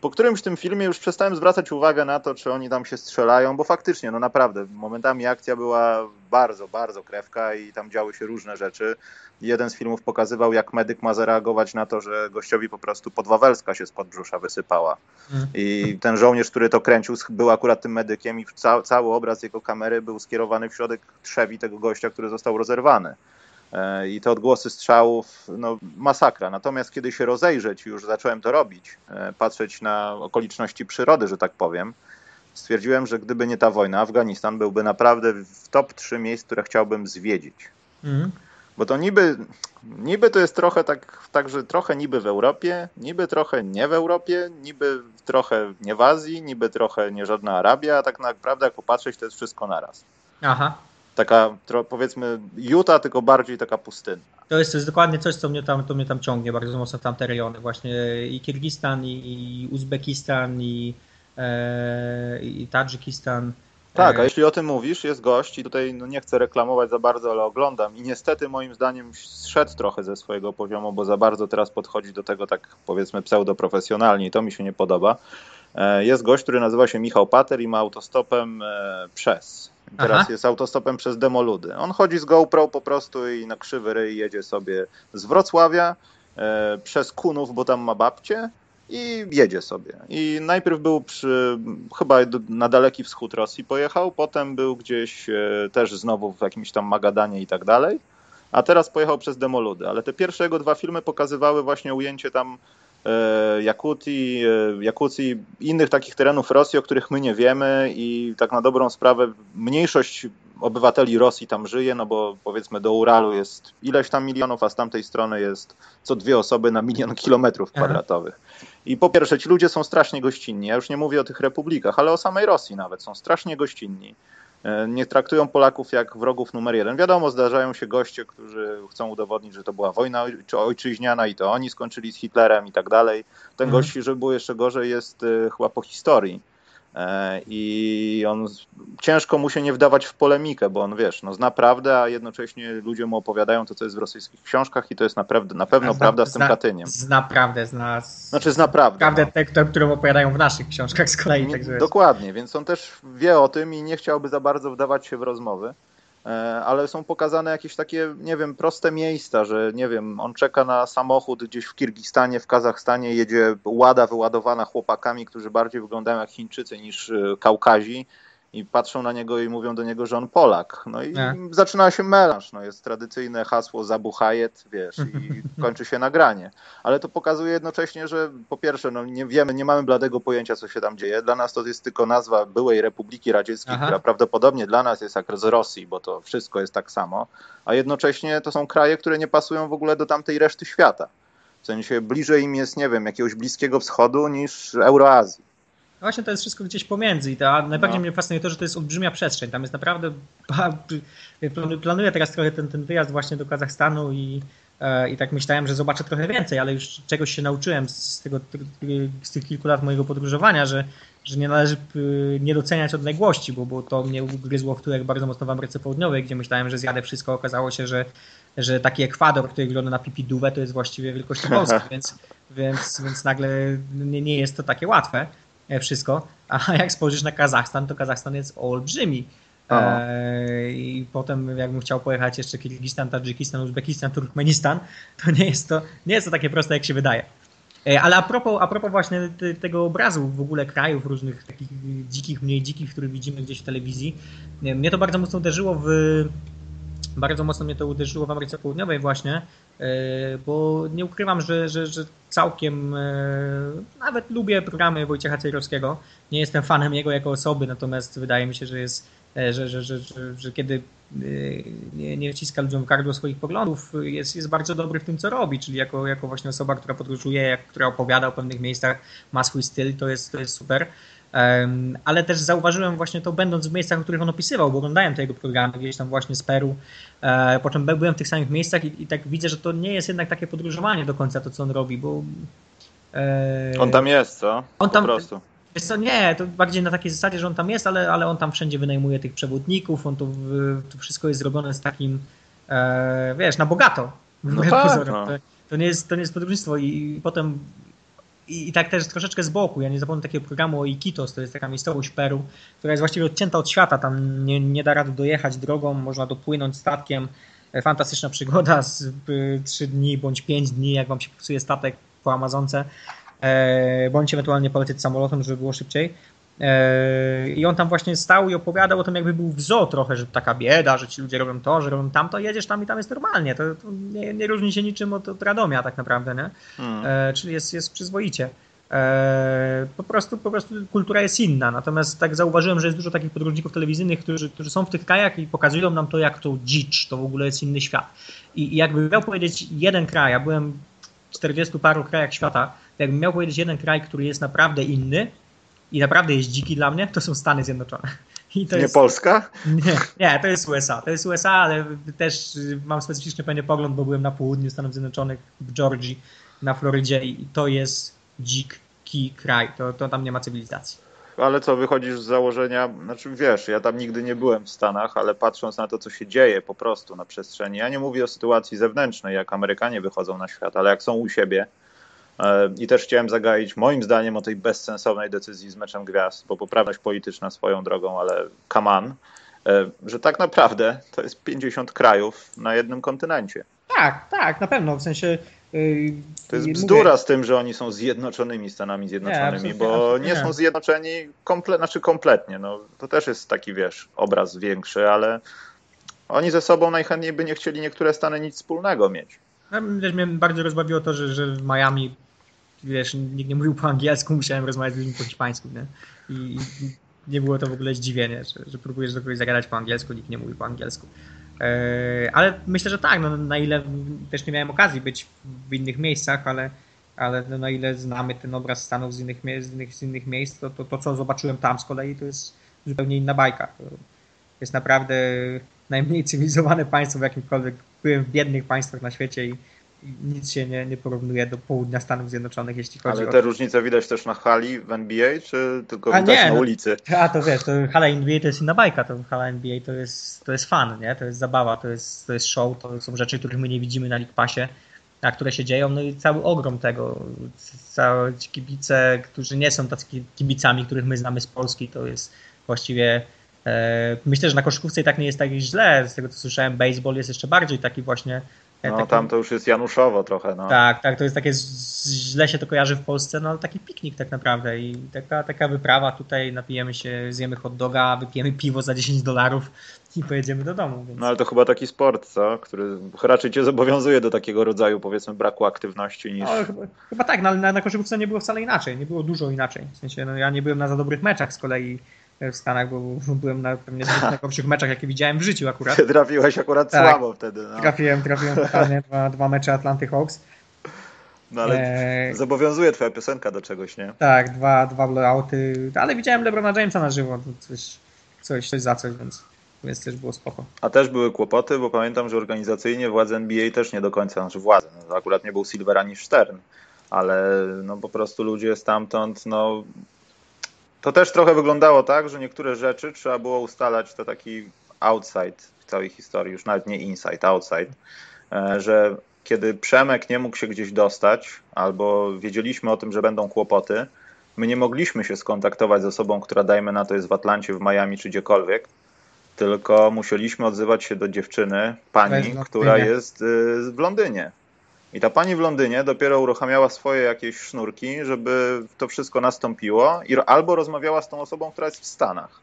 po którymś tym filmie już przestałem zwracać uwagę na to, czy oni tam się strzelają, bo faktycznie, no naprawdę, momentami akcja była bardzo, bardzo krewka i tam działy się różne rzeczy. Jeden z filmów pokazywał, jak medyk ma zareagować na to, że gościowi po prostu podwawelska się spod brzusza wysypała. Mhm. I ten żołnierz, który to kręcił, był akurat tym medykiem i ca cały obraz jego kamery był skierowany w środek trzewi tego gościa, który został rozerwany. E, i te odgłosy strzałów, no masakra. Natomiast kiedy się rozejrzeć, już zacząłem to robić, e, patrzeć na okoliczności przyrody, że tak powiem, stwierdziłem, że gdyby nie ta wojna, Afganistan byłby naprawdę w top 3 miejsc, które chciałbym zwiedzić. Mhm. Bo to niby, niby to jest trochę tak, tak, że trochę niby w Europie, niby trochę nie w Europie, niby trochę nie w Azji, niby trochę nie żadna Arabia, a tak naprawdę jak popatrzeć, to jest wszystko naraz. Aha taka powiedzmy Utah, tylko bardziej taka pustynna. To jest, to jest dokładnie coś, co mnie tam, to mnie tam ciągnie bardzo mocno w tamte rejony. Właśnie i Kirgistan, i, Uzbekistan, i, e, i Tadżykistan. Tak, a e, jeśli o tym mówisz, jest gość i tutaj no nie chcę reklamować za bardzo, ale oglądam i niestety moim zdaniem zszedł trochę ze swojego poziomu, bo za bardzo teraz podchodzi do tego tak powiedzmy pseudoprofesjonalnie i to mi się nie podoba. E, jest gość, który nazywa się Michał Pater i ma autostopem przez Teraz Aha. jest autostopem przez Demoludy. On chodzi z GoPro po prostu i na krzywy ryj jedzie sobie z Wrocławia e, przez Kunów, bo tam ma babcie i jedzie sobie. I najpierw był przy, chyba na daleki wschód Rosji pojechał, potem był gdzieś e, też znowu w jakimś tam Magadanie i tak dalej, a teraz pojechał przez Demoludy. Ale te pierwsze jego dwa filmy pokazywały właśnie ujęcie tam Jakutii, e, Jakucji, innych takich terenów Rosji, o których my nie wiemy i tak na dobrą sprawę mniejszość obywateli Rosji tam żyje, no bo powiedzmy do Uralu jest ileś tam milionów, a z tamtej strony jest co dwie osoby na milion kilometrów kwadratowych. I po pierwsze, ci ludzie są strasznie gościnni. Ja już nie mówię o tych republikach, ale o samej Rosji nawet. Są strasznie gościnni. E, nie traktują Polaków jak wrogów numer jeden. Wiadomo, zdarzają się goście, którzy chcą udowodnić, że to była wojna ojczyźniana i to oni skończyli z Hitlerem i tak dalej. Ten mhm. gość, żeby było jeszcze gorzej, jest e, chyba po historii. E, I on ciężko mu się nie wdawać w polemikę, bo on wiesz, no zna prawdę, a jednocześnie ludzie mu opowiadają to, co jest w rosyjskich książkach, i to jest naprawdę, na pewno zna, prawda z tym Katyniem. Zna prawdę, zna. Znaczy zna prawdę. Prawdę no. tę, którą opowiadają w naszych książkach z kolei. Także Dokładnie, więc on też wie o tym i nie chciałby za bardzo wdawać się w rozmowy. E, ale są pokazane jakieś takie, nie wiem, proste miejsca, że nie wiem, on czeka na samochód gdzieś w Kirgistanie, w Kazachstanie, jedzie łada wyładowana chłopakami, którzy bardziej wyglądają jak Chińczycy niż e, Kaukazi i patrzą na niego i mówią do niego, że on Polak. No i Nie. zaczyna się melanż. No jest tradycyjne hasło zabuchajet, wiesz, i kończy się nagranie. Ale to pokazuje jednocześnie, że po pierwsze, no nie wiemy, nie mamy bladego pojęcia, co się tam dzieje. Dla nas to jest tylko nazwa byłej Republiki Radzieckiej, Aha. która prawdopodobnie dla nas jest jak z Rosji, bo to wszystko jest tak samo. A jednocześnie to są kraje, które nie pasują w ogóle do tamtej reszty świata. W sensie bliżej im jest, nie wiem, jakiegoś Bliskiego Wschodu niż Euroazji. No właśnie to jest wszystko gdzieś pomiędzy i to, a najbardziej no. mnie fascynuje to, że to jest olbrzymia przestrzeń. Tam jest naprawdę. Planuję teraz trochę ten, ten wyjazd właśnie do Kazachstanu i, e, i tak myślałem, że zobaczę trochę więcej, ale już czegoś się nauczyłem z, tego, z tych kilku lat mojego podróżowania, że, że nie należy nie doceniać odległości, bo, bo to mnie ugryzło w tyłek bardzo mocno w Ameryce Południowej, gdzie myślałem, że zjadę wszystko. Okazało się, że, że taki Ekwador, który wygląda na pipiduwę, to jest właściwie wielkości Polski, więc, więc, więc nagle nie, nie jest to takie łatwe. E, wszystko, a jak spojrzysz na Kazachstan, to Kazachstan jest olbrzymi. E, I potem jakbym chciał pojechać jeszcze Kirgistan, Tadżykistan, Uzbekistan, Turkmenistan, to nie jest to, nie jest to takie proste, jak się wydaje. E, ale a propos, a propos właśnie tego obrazu w ogóle krajów różnych takich dzikich, mniej dzikich, które widzimy gdzieś w telewizji, mnie to bardzo mocno uderzyło w bardzo mocno mnie to uderzyło w Ameryce Południowej właśnie, e, bo nie ukrywam, że, że, że całkiem e, nawet lubię programy Wojciecha Cejrowskiego. Nie jestem fanem jego jako osoby, natomiast wydaje mi się, że jest, e, że, że, że, że, kiedy nie, nie wciska ludziom w gardło swoich poglądów, jest, jest bardzo dobry w tym, co robi, czyli jako, jako właśnie osoba, która podróżuje, która opowiada o pewnych miejscach, ma swój styl, to jest, to jest super ale też zauważyłem właśnie to będąc w miejscach, w których on opisywał, bo oglądałem te jego programy gdzieś tam właśnie z Peru, e, po czym byłem w tych samych miejscach i, i tak widzę, że to nie jest jednak takie podróżowanie do końca to, co on robi, bo... E, on tam jest, co? On tam, po prostu. Wiesz co, nie, to bardziej na takiej zasadzie, że on tam jest, ale, ale on tam wszędzie wynajmuje tych przewodników, on to, to wszystko jest zrobione z takim, e, wiesz, na bogato. No tak, no. To, to, nie jest, to nie jest podróżnictwo i, i potem i, tak też troszeczkę z boku. Ja nie zapomnę takiego programu o Iquitos, to jest taka miejscowość Peru, która jest właściwie odcięta od świata. Tam nie, nie da rady dojechać drogą, można dopłynąć statkiem. E, fantastyczna przygoda z 3 dni bądź 5 dni, jak wam się psuje statek po Amazonce. E, bądź ewentualnie polecieć samolotem, żeby było szybciej. E, I on tam właśnie stał i opowiadał o tym, jakby był w zoo trochę, że taka bieda, że ci ludzie robią to, że robią tamto, jedziesz tam i tam jest normalnie. To, to nie, nie, różni się niczym od, od Radomia tak naprawdę, nie? Hmm. E, czyli jest, jest przyzwoicie. E, po, prostu, po prostu kultura jest inna. Natomiast tak zauważyłem, że jest dużo takich podróżników telewizyjnych, którzy, którzy są w tych krajach i pokazują nam to, jak to dzicz, to w ogóle jest inny świat. I, i jakby miał powiedzieć jeden kraj, ja byłem w 40 paru krajach świata, jakbym miał powiedzieć jeden kraj, który jest naprawdę inny, i naprawdę jest dziki dla mnie, to są Stany Zjednoczone. Nie jest, Polska? Nie, nie, to jest USA. To jest USA, ale też mam specyficzny pewnie pogląd, bo byłem na południu Stanów Zjednoczonych, w Georgii, na Florydzie i to jest dziki kraj. To, to tam nie ma cywilizacji. Ale co, wychodzisz z założenia, znaczy wiesz, ja tam nigdy nie byłem w Stanach, ale patrząc na to, co się dzieje po prostu na przestrzeni, ja nie mówię o sytuacji zewnętrznej, jak Amerykanie wychodzą na świat, ale jak są u siebie, i też chciałem zagaić moim zdaniem o tej bezsensownej decyzji z meczem gwiazd, bo poprawność polityczna swoją drogą, ale kaman, e, że tak naprawdę to jest 50 krajów na jednym kontynencie. Tak, tak, na pewno, w sensie... Yy, to jest bzdura mówię... z tym, że oni są zjednoczonymi Stanami Zjednoczonymi, nie, bo nie, nie, są zjednoczeni komple, znaczy kompletnie. No, to też jest taki, wiesz, obraz większy, ale oni ze sobą najchętniej by nie chcieli niektóre Stany nic wspólnego mieć. Ja, wiesz, mnie bardzo rozbawiło to, że, że w Miami wiesz, nikt nie mówił po angielsku, musiałem rozmawiać z ludźmi po hiszpańsku, nie? I, nie było to w ogóle zdziwienie, że, że próbujesz do kogoś zagadać po angielsku, nikt nie mówi po angielsku. E, ale myślę, że tak, no, na ile też nie miałem okazji być w innych miejscach, ale, ale no, na ile znamy ten obraz Stanów z innych, z innych, z innych miejsc, to, to, to co zobaczyłem tam z kolei to jest zupełnie inna bajka. To jest naprawdę najmniej cywilizowane państwo w jakimkolwiek. Byłem w biednych państwach na świecie i, nic się nie, nie porównuje do południa Stanów Zjednoczonych, jeśli chodzi Ale o... te różnice widać też na hali w NBA, czy tylko A widać nie, na no, ulicy? A to wiesz, to hala NBA to jest inna bajka, to hala NBA to jest, to jest fan, nie? To jest zabawa, to jest, to jest show, to są rzeczy, których my nie widzimy na League Passie, a które się dzieją, no i cały ogrom tego, całe ci kibice, którzy nie są tacy kibicami, których my znamy z Polski, to jest właściwie e, Myślę, że na koszykówce i tak nie jest tak źle. Z tego co słyszałem, baseball jest jeszcze bardziej taki właśnie no tam to już jest Januszowo trochę. No. Tak, tak, to jest takie, źle się to kojarzy w Polsce, no ale taki piknik tak naprawdę i taka, taka wyprawa tutaj, napijemy się, zjemy hot doga, wypijemy piwo za 10 dolarów i pojedziemy do domu. Więc... No ale to chyba taki sport, co? Który raczej cię zobowiązuje do takiego rodzaju powiedzmy braku aktywności niż... No, chyba, chyba tak, no, ale na, na koszykówce nie było wcale inaczej, nie było dużo inaczej. W sensie, no, ja nie byłem na za dobrych meczach z kolei w Stanach, bo byłem na pewnie dwóch najgorszych meczach, jakie widziałem w życiu akurat. Trafiłeś akurat tak, słabo wtedy. No. Trafiłem, trafiłem totalnie dwa, dwa mecze Atlanty Hawks. No ale e... zobowiązuje twoja piosenka do czegoś, nie? Tak, dwa, dwa blowouty, ale widziałem LeBrona Jamesa na żywo, coś, coś, coś za coś, więc, więc też było spoko. A też były kłopoty, bo pamiętam, że organizacyjnie władze NBA też nie do końca, znaczy władze, no, akurat nie był Silver ani Stern, ale no po prostu ludzie stamtąd no to też trochę wyglądało tak, że niektóre rzeczy trzeba było ustalać, to taki outside w całej historii, już nawet nie inside, outside, e, że kiedy Przemek nie mógł się gdzieś dostać, albo wiedzieliśmy o tym, że będą kłopoty, my nie mogliśmy się skontaktować z osobą, która dajmy na to jest w Atlancie, w Miami czy gdziekolwiek, tylko musieliśmy odzywać się do dziewczyny, pani, która jest y, w Londynie. I ta pani w Londynie dopiero uruchamiała swoje jakieś sznurki, żeby to wszystko nastąpiło, i albo rozmawiała z tą osobą, która jest w Stanach.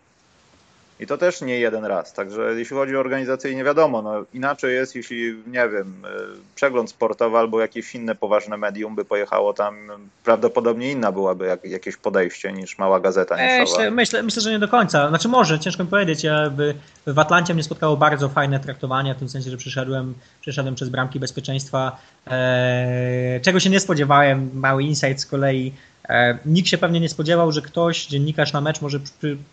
I to też nie jeden raz. Także jeśli chodzi o organizację, nie wiadomo, no inaczej jest, jeśli, nie wiem, e, przegląd sportowy albo jakieś inne poważne medium by pojechało tam, prawdopodobnie inna byłaby jak, jakieś podejście niż mała gazeta newsowa. Myślę, myślę, myślę, że nie do końca. Znaczy może, ciężko mi powiedzieć, ja w, w Atlancie mnie spotkało bardzo fajne traktowanie, w tym sensie, że przyszedłem, przyszedłem przez bramki bezpieczeństwa, e, czego się nie spodziewałem, mały insight z kolei, E, nikt się pewnie nie spodziewał, że ktoś, dziennikarz na mecz może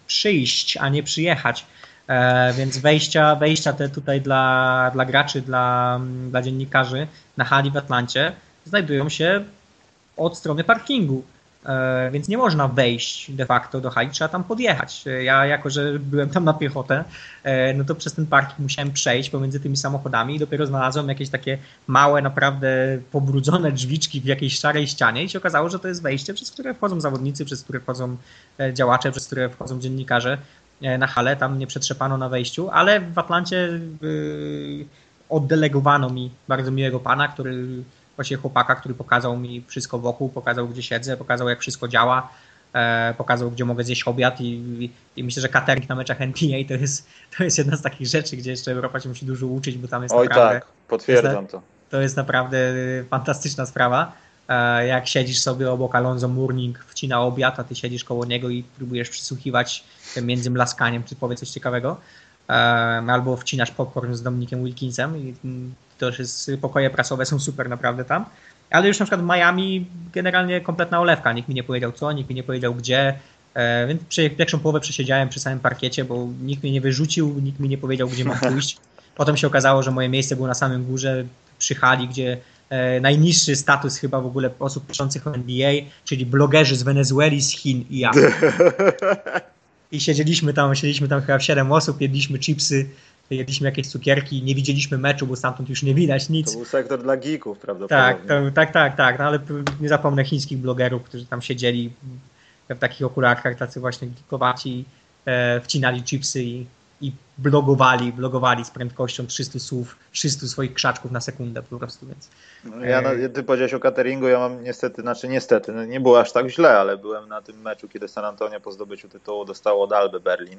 przyjść, a nie przyjechać. E, więc wejścia, wejścia te tutaj dla, dla graczy, dla, dla dziennikarzy na hali w Atlancie znajdują się od strony parkingu. E, więc nie można wejść de facto do hali, trzeba tam podjechać. Ja jako, że byłem tam na piechotę, e, no to przez ten parking musiałem przejść pomiędzy tymi samochodami i dopiero znalazłem jakieś takie małe, naprawdę pobrudzone drzwiczki w jakiejś szarej ścianie i się okazało, że to jest wejście, przez które wchodzą zawodnicy, przez które wchodzą e, działacze, przez które wchodzą dziennikarze na halę, tam nie przetrzepano na wejściu, ale w Atlancie oddelegowano mi bardzo miłego pana, który właśnie chłopaka, który pokazał mi wszystko wokół, pokazał gdzie siedzę, pokazał jak wszystko działa, e, pokazał gdzie mogę zjeść obiad i, i, i, myślę, że catering na meczach NBA to jest, to jest jedna z takich rzeczy, gdzie jeszcze Europa się musi dużo uczyć, bo tam jest Oj naprawdę... tak, potwierdzam to. To jest naprawdę fantastyczna sprawa. E, jak siedzisz sobie obok Alonso Mourning, wcina obiad, a ty siedzisz koło niego i próbujesz przysłuchiwać między mlaskaniem, czy powie coś ciekawego. E, albo wcinasz popcorn z Dominikiem Wilkinsem i to jest, pokoje prasowe są super naprawdę tam. Ale już na przykład w Miami generalnie kompletna olewka. Nikt mi nie powiedział co, nikt mi nie powiedział gdzie. E, więc pierwszą połowę przesiedziałem przy samym parkiecie, bo nikt mnie nie wyrzucił, nikt mi nie powiedział, gdzie mam pójść. Potem się okazało, że moje miejsce było na samym górze, przy hali, gdzie e, najniższy status chyba w ogóle osób piszących o NBA, czyli blogerzy z Wenezueli, z Chin i ja. I siedzieliśmy tam, siedzieliśmy tam chyba w 7 osób, jedliśmy chipsy, jedliśmy jakieś cukierki, nie widzieliśmy meczu, bo stamtąd już nie widać nic. To był sektor dla geeków prawdopodobnie. Tak, to, tak, tak, tak, no ale nie zapomnę chińskich blogerów, którzy tam siedzieli w takich okularkach, tacy właśnie geekowaci, e, wcinali chipsy i, i blogowali, blogowali z prędkością 300 słów, 300 swoich krzaczków na sekundę po prostu, więc... No ja, e, ty powiedziałeś o cateringu, ja mam niestety, znaczy niestety, no nie było aż tak źle, ale byłem na tym meczu, kiedy San Antonio po zdobyciu tytułu dostało od Alby Berlin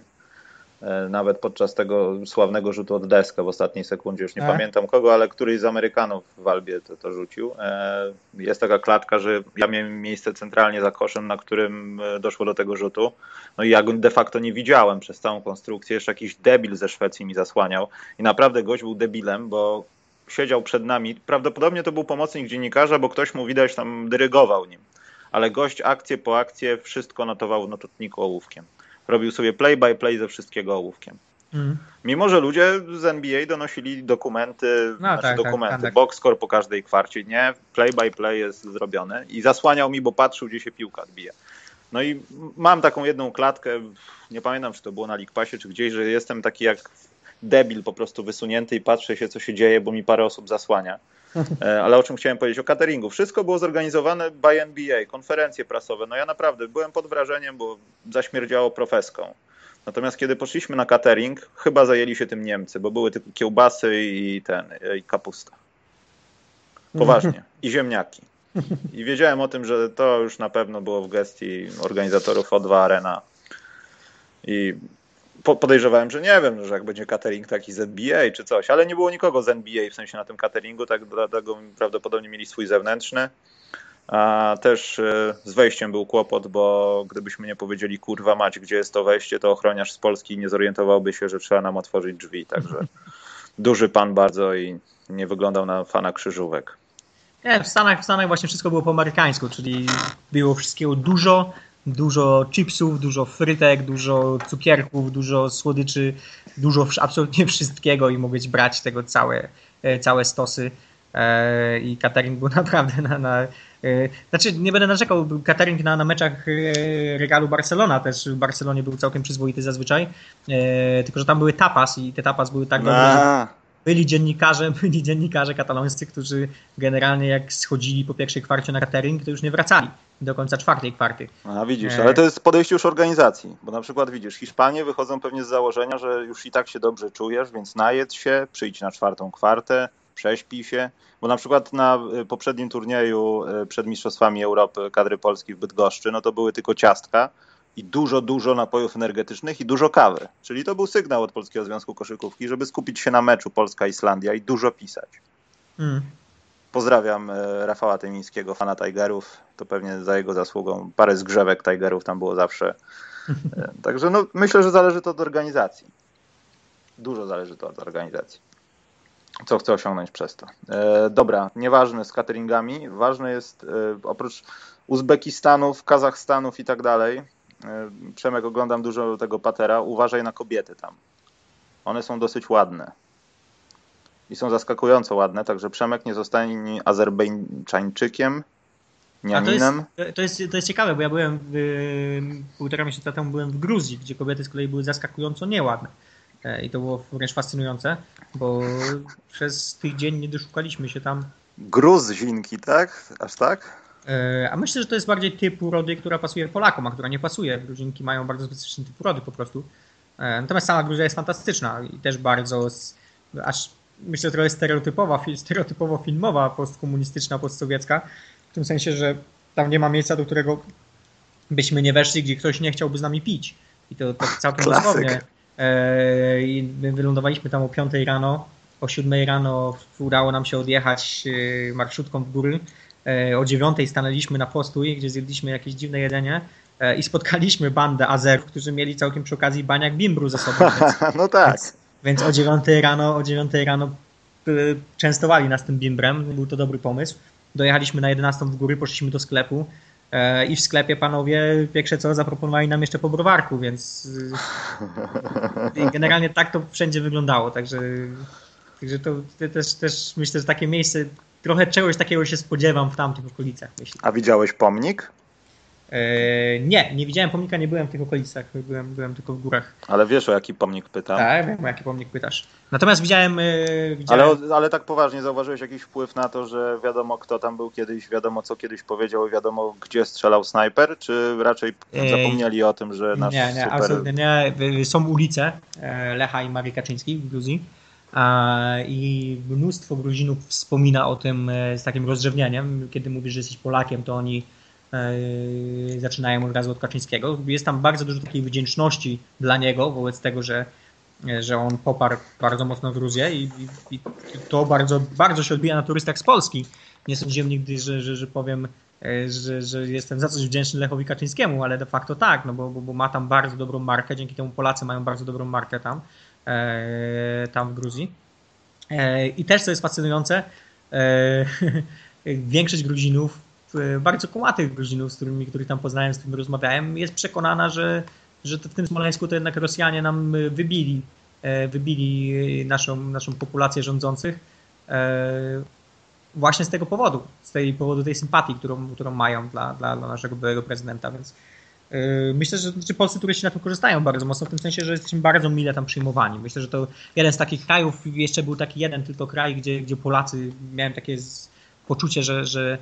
nawet podczas tego sławnego rzutu od deskę w ostatniej sekundzie, już nie A? pamiętam kogo, ale któryś z Amerykanów w Albie to, to rzucił. E, jest taka klatka, że ja miałem miejsce centralnie za koszem, na którym e, doszło do tego rzutu. No i ja go de facto nie widziałem przez całą konstrukcję. Jeszcze jakiś debil ze Szwecji mi zasłaniał. I naprawdę gość był debilem, bo siedział przed nami. Prawdopodobnie to był pomocnik dziennikarza, bo ktoś mu widać tam dyrygował nim. Ale gość akcję po akcję wszystko notował w nototniku ołówkiem robił sobie play by play ze wszystkiego ołówkiem. Mm. Mimo, że ludzie z NBA donosili dokumenty, no, znaczy tak, tak dokumenty, tak, tak. po każdej kwarcie, nie, play by play jest zrobiony i zasłaniał mi, bo patrzył, gdzie się piłka odbija. No i mam taką jedną klatkę, nie pamiętam, czy to było na League czy gdzieś, że jestem taki jak debil po prostu wysunięty i patrzę się, co się dzieje, bo mi parę osób zasłania. E, ale o czym chciałem powiedzieć? O cateringu. Wszystko było zorganizowane by NBA, konferencje prasowe. No ja naprawdę byłem pod wrażeniem, bo zaśmierdziało profeską. Natomiast kiedy poszliśmy na catering, chyba zajęli się tym Niemcy, bo były tylko kiełbasy i ten, i kapusta. Poważnie. I ziemniaki. I wiedziałem o tym, że to już na pewno było w gestii organizatorów O2 Arena. I podejrzewałem, że nie wiem, że jak będzie catering taki z NBA czy coś, ale nie było nikogo z NBA w sensie na tym cateringu, tak dlatego prawdopodobnie mieli swój zewnętrzny. A też e, z wejściem był kłopot, bo gdybyśmy nie powiedzieli kurwa mać, gdzie jest to wejście, to ochroniarz z Polski nie zorientowałby się, że trzeba nam otworzyć drzwi. Także duży pan bardzo i nie wyglądał na fana krzyżówek. Nie, w Stanach, w Stanach właśnie wszystko było po amerykańsku, czyli było wszystkiego dużo, dużo chipsów, dużo frytek, dużo cukierków, dużo słodyczy, dużo absolutnie wszystkiego i mogłeś brać tego całe, e, całe stosy. E, I catering był naprawdę na, na e, znaczy nie będę narzekał, catering na, na meczach regalu Barcelona też w Barcelonie był całkiem przyzwoity zazwyczaj, tylko że tam były tapas i te tapas były tak dobre, byli dziennikarze, byli dziennikarze katalońscy, którzy generalnie jak schodzili po pierwszej kwarcie na catering, to już nie wracali do końca czwartej kwarty. A widzisz, e, ale to jest podejście już organizacji, bo na przykład widzisz, Hiszpanie wychodzą pewnie z założenia, że już i tak się dobrze czujesz, więc najedz się, przyjdź na czwartą kwartę, prześpij się, bo na przykład na y, poprzednim turnieju y, przed Mistrzostwami Europy kadry Polski w Bydgoszczy, no to były tylko ciastka i dużo, dużo napojów energetycznych i dużo kawy. Czyli to był sygnał od Polskiego Związku Koszykówki, żeby skupić się na meczu Polska-Islandia i dużo pisać. Hmm. Pozdrawiam e, Rafała Tymińskiego, fana Tigerów. To pewnie za jego zasługą parę zgrzewek Tigerów tam było zawsze. E, także no, myślę, że zależy to od organizacji. Dużo zależy to od organizacji. Co chcę osiągnąć przez to. E, dobra, nieważne z cateringami. Ważne jest e, oprócz Uzbekistanów, Kazachstanów i tak dalej. E, Przemek, oglądam dużo tego patera. Uważaj na kobiety tam. One są dosyć ładne i są zaskakująco ładne, także Przemek nie zostanie Azerbejdżańczykiem, Niaminem. To jest, to, jest, to jest ciekawe, bo ja byłem w, półtora miesiąca temu byłem w Gruzji, gdzie kobiety z kolei były zaskakująco nieładne. E, I to było wręcz fascynujące, bo przez tydzień nie doszukaliśmy się tam. Gruzinki, tak? Aż tak? E, a myślę, że to jest bardziej typ urody, która pasuje Polakom, a która nie pasuje. Gruzinki mają bardzo specyficzny typ urody po prostu. E, natomiast sama Gruzja jest fantastyczna i też bardzo, aż myślę, trochę stereotypowa, stereotypowo filmowa, postkomunistyczna, postsowiecka, w tym sensie, że tam nie ma miejsca, do którego byśmy nie weszli, gdzie ktoś nie chciałby z nami pić. I to, to całkiem dosłownie. E, I my wylądowaliśmy tam o 5 rano, o 7 rano udało nam się odjechać marszutką w góry. E, o 9 stanęliśmy na postój, gdzie zjedliśmy jakieś dziwne jedzenie i spotkaliśmy bandę Azerów, którzy mieli całkiem przy okazji baniak bimbru ze sobą. Więc, no tak. Więc, więc o 9 rano, o 9 rano częstowali nas tym bimbrem. Był to dobry pomysł. Dojechaliśmy na 11 w góry, poszliśmy do sklepu e, i w sklepie panowie pierwsze co zaproponowali nam jeszcze po browarku, więc e, generalnie tak to wszędzie wyglądało, także, także to też, też myślę, że takie miejsce, trochę czegoś takiego się spodziewam w tamtych okolicach. Myślę. A widziałeś pomnik? E, nie, nie widziałem pomnika, nie byłem w tych okolicach, byłem, byłem tylko w górach. Ale wiesz o jaki pomnik pytam? Tak, wiem o jaki pomnik pytasz. Natomiast widziałem... E, widziałem... Ale, ale tak poważnie, zauważyłeś jakiś wpływ na to, że wiadomo kto tam był kiedyś, wiadomo co kiedyś powiedział i wiadomo gdzie strzelał snajper, czy raczej zapomnieli o tym, że nasz Nie, nie, super... absolutnie nie. Są ulice Lecha i Marii Kaczyńskiej w Gruzji i mnóstwo Gruzinów wspomina o tym z takim rozrzewnieniem. Kiedy mówisz, że jesteś Polakiem, to oni zaczynają od razu od Kaczyńskiego. Jest tam bardzo dużo takiej wdzięczności dla niego wobec tego, że, że on poparł bardzo mocno Gruzję i, i, i to bardzo, bardzo się odbija na turystach z Polski. Nie sądziłem nigdy, że, że, że powiem, że, że jestem za coś wdzięczny Lechowi Kaczyńskiemu, ale de facto tak, no bo, bo, bo ma tam bardzo dobrą markę, dzięki temu Polacy mają bardzo dobrą markę tam, tam w Gruzji. I też co jest fascynujące, większość Gruzinów E, bardzo kumatych Gruzinów, z którymi, których tam poznałem, z którymi rozmawiałem, jest przekonana, że, że w tym Smoleńsku to jednak Rosjanie nam e, wybili, e, wybili naszą, naszą populację rządzących właśnie z tego powodu, z tej powodu tej sympatii, którą, którą mają dla, dla, dla naszego byłego prezydenta, więc Myślę, że znaczy polscy turyści na tym korzystają bardzo mocno, w tym sensie, że jesteśmy bardzo mile tam przyjmowani. Myślę, że to jeden z takich krajów, jeszcze był taki jeden tylko kraj, gdzie, gdzie Polacy, miałem takie poczucie, że, że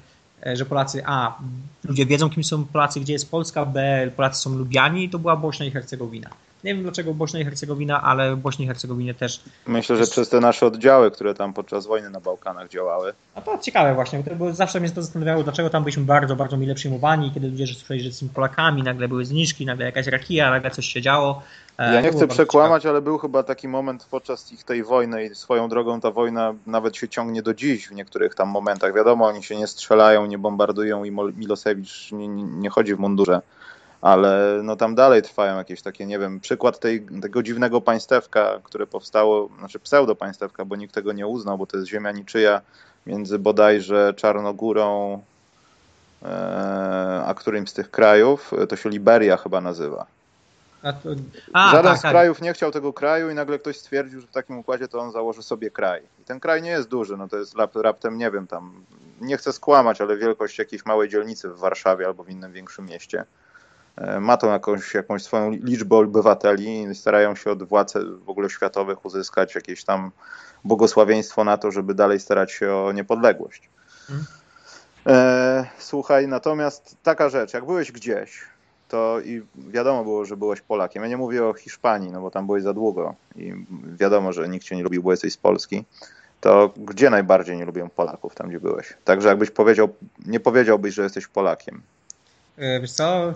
E, że Polacy, a ludzie wiedzą, kim są Polacy, gdzie jest Polska, b Polacy są lubiani, to była Bośnia i Hercegowina. Nie wiem dlaczego Bośnia i Hercegowina, ale w Bośni i Hercegowinie też. Myślę, że przez te nasze oddziały, które tam podczas wojny na Bałkanach działały. A to ciekawe właśnie, bo zawsze mnie to zastanawiało, dlaczego tam byliśmy bardzo, bardzo mile przyjmowani, kiedy ludzie słyszeli, że jesteśmy Polakami, nagle były zniżki, nagle jakaś rakija, nagle coś się działo. E, ja nie chcę przekłamać, ciekawe. ale był chyba taki moment podczas ich tej wojny i swoją drogą ta wojna nawet się ciągnie do dziś w niektórych tam momentach. Wiadomo, oni się nie strzelają, nie bombardują i Milosewicz nie, nie chodzi w mundurze ale no tam dalej trwają jakieś takie, nie wiem, przykład tej, tego dziwnego państewka, które powstało, znaczy pseudo-państewka, bo nikt tego nie uznał, bo to jest ziemia niczyja między bodajże Czarnogórą e, a którymś z tych krajów, to się Liberia chyba nazywa. A to... a, Żaden tak, z tak. krajów nie chciał tego kraju i nagle ktoś stwierdził, że w takim układzie to on założy sobie kraj. I ten kraj nie jest duży, no to jest raptem, nie wiem, tam, nie chcę skłamać, ale wielkość jakiejś małej dzielnicy w Warszawie albo w innym większym mieście. E, ma tą jakąś, jakąś swoją liczbę obywateli i starają się od władz w ogóle światowych uzyskać jakieś tam błogosławieństwo na to, żeby dalej starać się o niepodległość. Hmm. E, słuchaj, natomiast taka rzecz, jak byłeś gdzieś, to i wiadomo było, że byłeś Polakiem. Ja nie mówię o Hiszpanii, no bo tam byłeś za długo i wiadomo, że nikt cię nie lubił, bo jesteś z Polski. To gdzie najbardziej nie lubią Polaków, tam gdzie byłeś? Także jakbyś powiedział, nie powiedziałbyś, że jesteś Polakiem. E, wiesz co,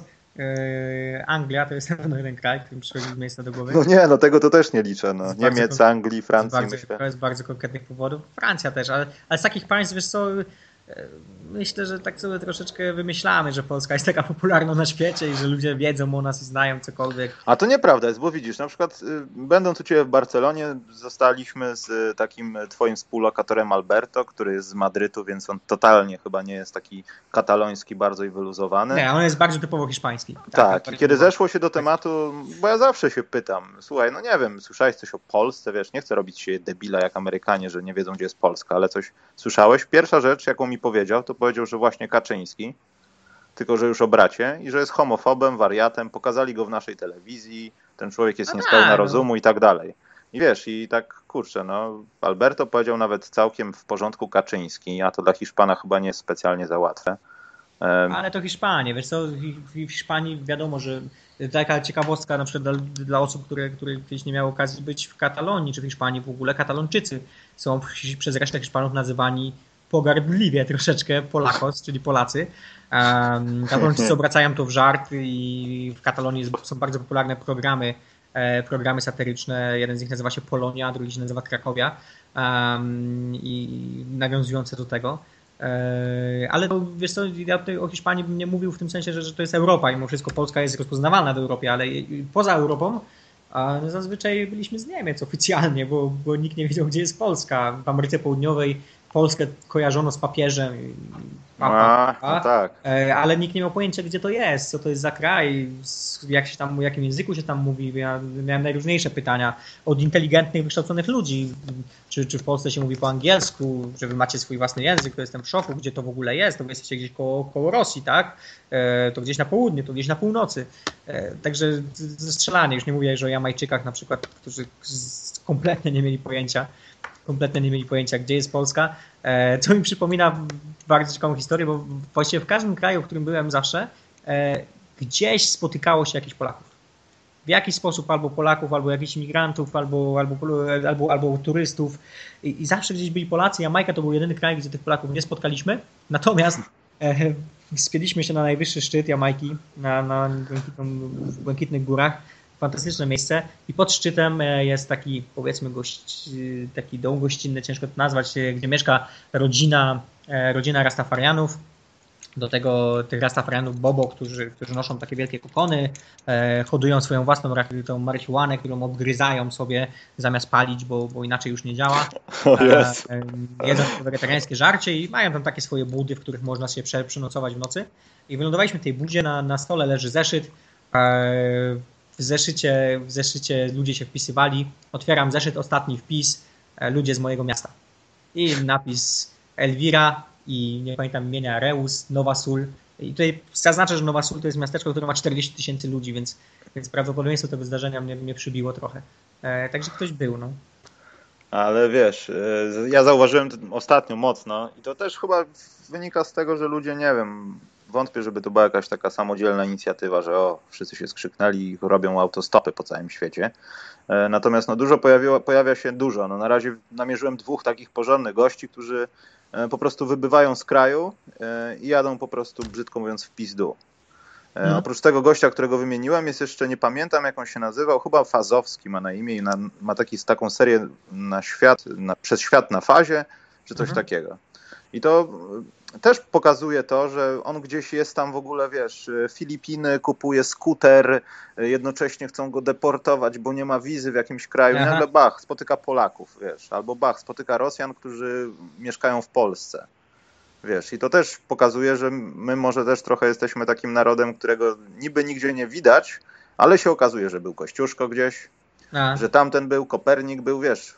Anglia to jest na pewno jeden kraj, który przychodzi z miejsca do głowy. No nie, no tego to też nie liczę. No. Niemiec, Anglii, Francji, myślę. To jest bardzo konkretnych powodów. Francja też, ale, ale z takich państw, wiesz co, myślę, że tak sobie troszeczkę wymyślamy, że Polska jest taka popularna na świecie i że ludzie wiedzą o nas i znają cokolwiek. A to nieprawda jest, bo widzisz, na przykład y, będąc u Ciebie w Barcelonie, zostaliśmy z y, takim Twoim współlokatorem Alberto, który jest z Madrytu, więc on totalnie chyba nie jest taki kataloński, bardzo i wyluzowany. Nie, on jest bardzo typowo hiszpański. Tak, tak i kiedy zeszło się do tematu, bo ja zawsze się pytam, słuchaj, no nie wiem, słyszałeś coś o Polsce, wiesz, nie chcę robić się debila jak Amerykanie, że nie wiedzą, gdzie jest Polska, ale coś słyszałeś? Pierwsza rzecz, jaką mi powiedział, to powiedział, że właśnie Kaczyński, tylko że już o bracie i że jest homofobem, wariatem, pokazali go w naszej telewizji, ten człowiek jest niespełna no. rozumu i tak dalej. I wiesz, i tak kurczę, no Alberto powiedział nawet całkiem w porządku Kaczyński, a to dla Hiszpana chyba nie jest specjalnie za łatwe. Ale to Hiszpanie, wiesz co, w Hiszpanii wiadomo, że taka ciekawostka na przykład dla, dla, osób, które, które kiedyś nie miały okazji być w Katalonii czy w Hiszpanii w ogóle, Katalończycy są przez resztę Hiszpanów nazywani pogardliwie troszeczkę Polakos, czyli Polacy. Katalończycy obracają to w żart i w Katalonii są bardzo popularne programy, e, programy satyryczne. Jeden z nich nazywa się Polonia, drugi się nazywa Krakowia i nawiązujące do tego. E, ale to, wiesz co, ja tutaj o Hiszpanii bym nie mówił w tym sensie, że, że to jest Europa i mimo wszystko Polska jest rozpoznawalna w Europie, ale poza Europą a zazwyczaj byliśmy z Niemiec oficjalnie, bo, bo nikt nie wiedział, gdzie jest Polska. W Ameryce Południowej Polskę kojarzono z papieżem. No tak. E, ale nikt nie miał pojęcia, gdzie to jest, co to jest za kraj, jak się tam, w jakim języku się tam mówi. Ja miałem najróżniejsze pytania od inteligentnych, wykształconych ludzi. Czy, czy w Polsce się mówi po angielsku, że wy macie swój własny język, to jestem w szoku, gdzie to w ogóle jest. To wy jesteście gdzieś koło, koło Rosji, tak? E, to gdzieś na południu, to gdzieś na północy. E, także zestrzelanie, już nie mówię że o Jamajczykach na przykład, którzy kompletnie nie mieli pojęcia kompletnie nie mieli pojęcia, gdzie jest Polska, e, co mi przypomina bardzo ciekawą historię, bo właściwie w każdym kraju, w którym byłem zawsze, e, gdzieś spotykało się jakichś Polaków. W jakiś sposób albo Polaków, albo jakichś imigrantów, albo, albo, albo, albo turystów. I, I, zawsze gdzieś byli Polacy. Jamajka to był jedyny kraj, gdzie tych Polaków nie spotkaliśmy. Natomiast e, spięliśmy się na najwyższy szczyt Jamajki, na, na Błękitnych Górach. Fantastyczne miejsce. I pod szczytem e, jest taki, powiedzmy, gość, taki dom gościnny, ciężko to nazwać, gdzie mieszka rodzina, rodzina Rastafarianów do tego tych Rastafarianów Bobo, którzy, którzy noszą takie wielkie kokony, e, hodują swoją własną tą marihuanę, którą obgryzają sobie zamiast palić, bo, bo inaczej już nie działa. E, e, jedzą wegetariańskie żarcie i mają tam takie swoje budy, w których można się prze, przenocować w nocy. I wylądowaliśmy w tej budzie, na, na stole leży zeszyt. W zeszycie, w zeszycie ludzie się wpisywali. Otwieram zeszyt, ostatni wpis, e, ludzie z mojego miasta. I napis Elwira, i nie pamiętam imienia, Reus, Nowa Sul. I tutaj zaznaczę, że Nowa Sul to jest miasteczko, które ma 40 tysięcy ludzi, więc, więc prawdopodobieństwo tego zdarzenia mnie, mnie przybiło trochę. E, także ktoś był, no. Ale wiesz, e, ja zauważyłem ostatnio mocno i to też chyba wynika z tego, że ludzie, nie wiem, wątpię, żeby to była jakaś taka samodzielna inicjatywa, że o, wszyscy się skrzyknęli i robią autostopy po całym świecie. E, natomiast no, dużo pojawiło, pojawia się dużo. No, na razie namierzyłem dwóch takich porządnych gości, którzy E, po prostu wybywają z kraju e, i jadą po prostu, brzydko mówiąc, w pizdu. No. Oprócz tego gościa, którego wymieniłem, jest jeszcze, nie pamiętam jak on się nazywał, chyba Fazowski ma na imię i na, ma taki, taką serię na świat, na, przez świat na fazie, czy coś mhm. takiego. I to też pokazuje to, że on gdzieś jest tam w ogóle, wiesz, Filipiny, kupuje skuter, jednocześnie chcą go deportować, bo nie ma wizy w jakimś kraju. Aha. Nagle Bach spotyka Polaków, wiesz, albo Bach spotyka Rosjan, którzy mieszkają w Polsce. Wiesz, i to też pokazuje, że my może też trochę jesteśmy takim narodem, którego niby nigdzie nie widać, ale się okazuje, że był Kościuszko gdzieś, A. że tamten był, Kopernik był, wiesz,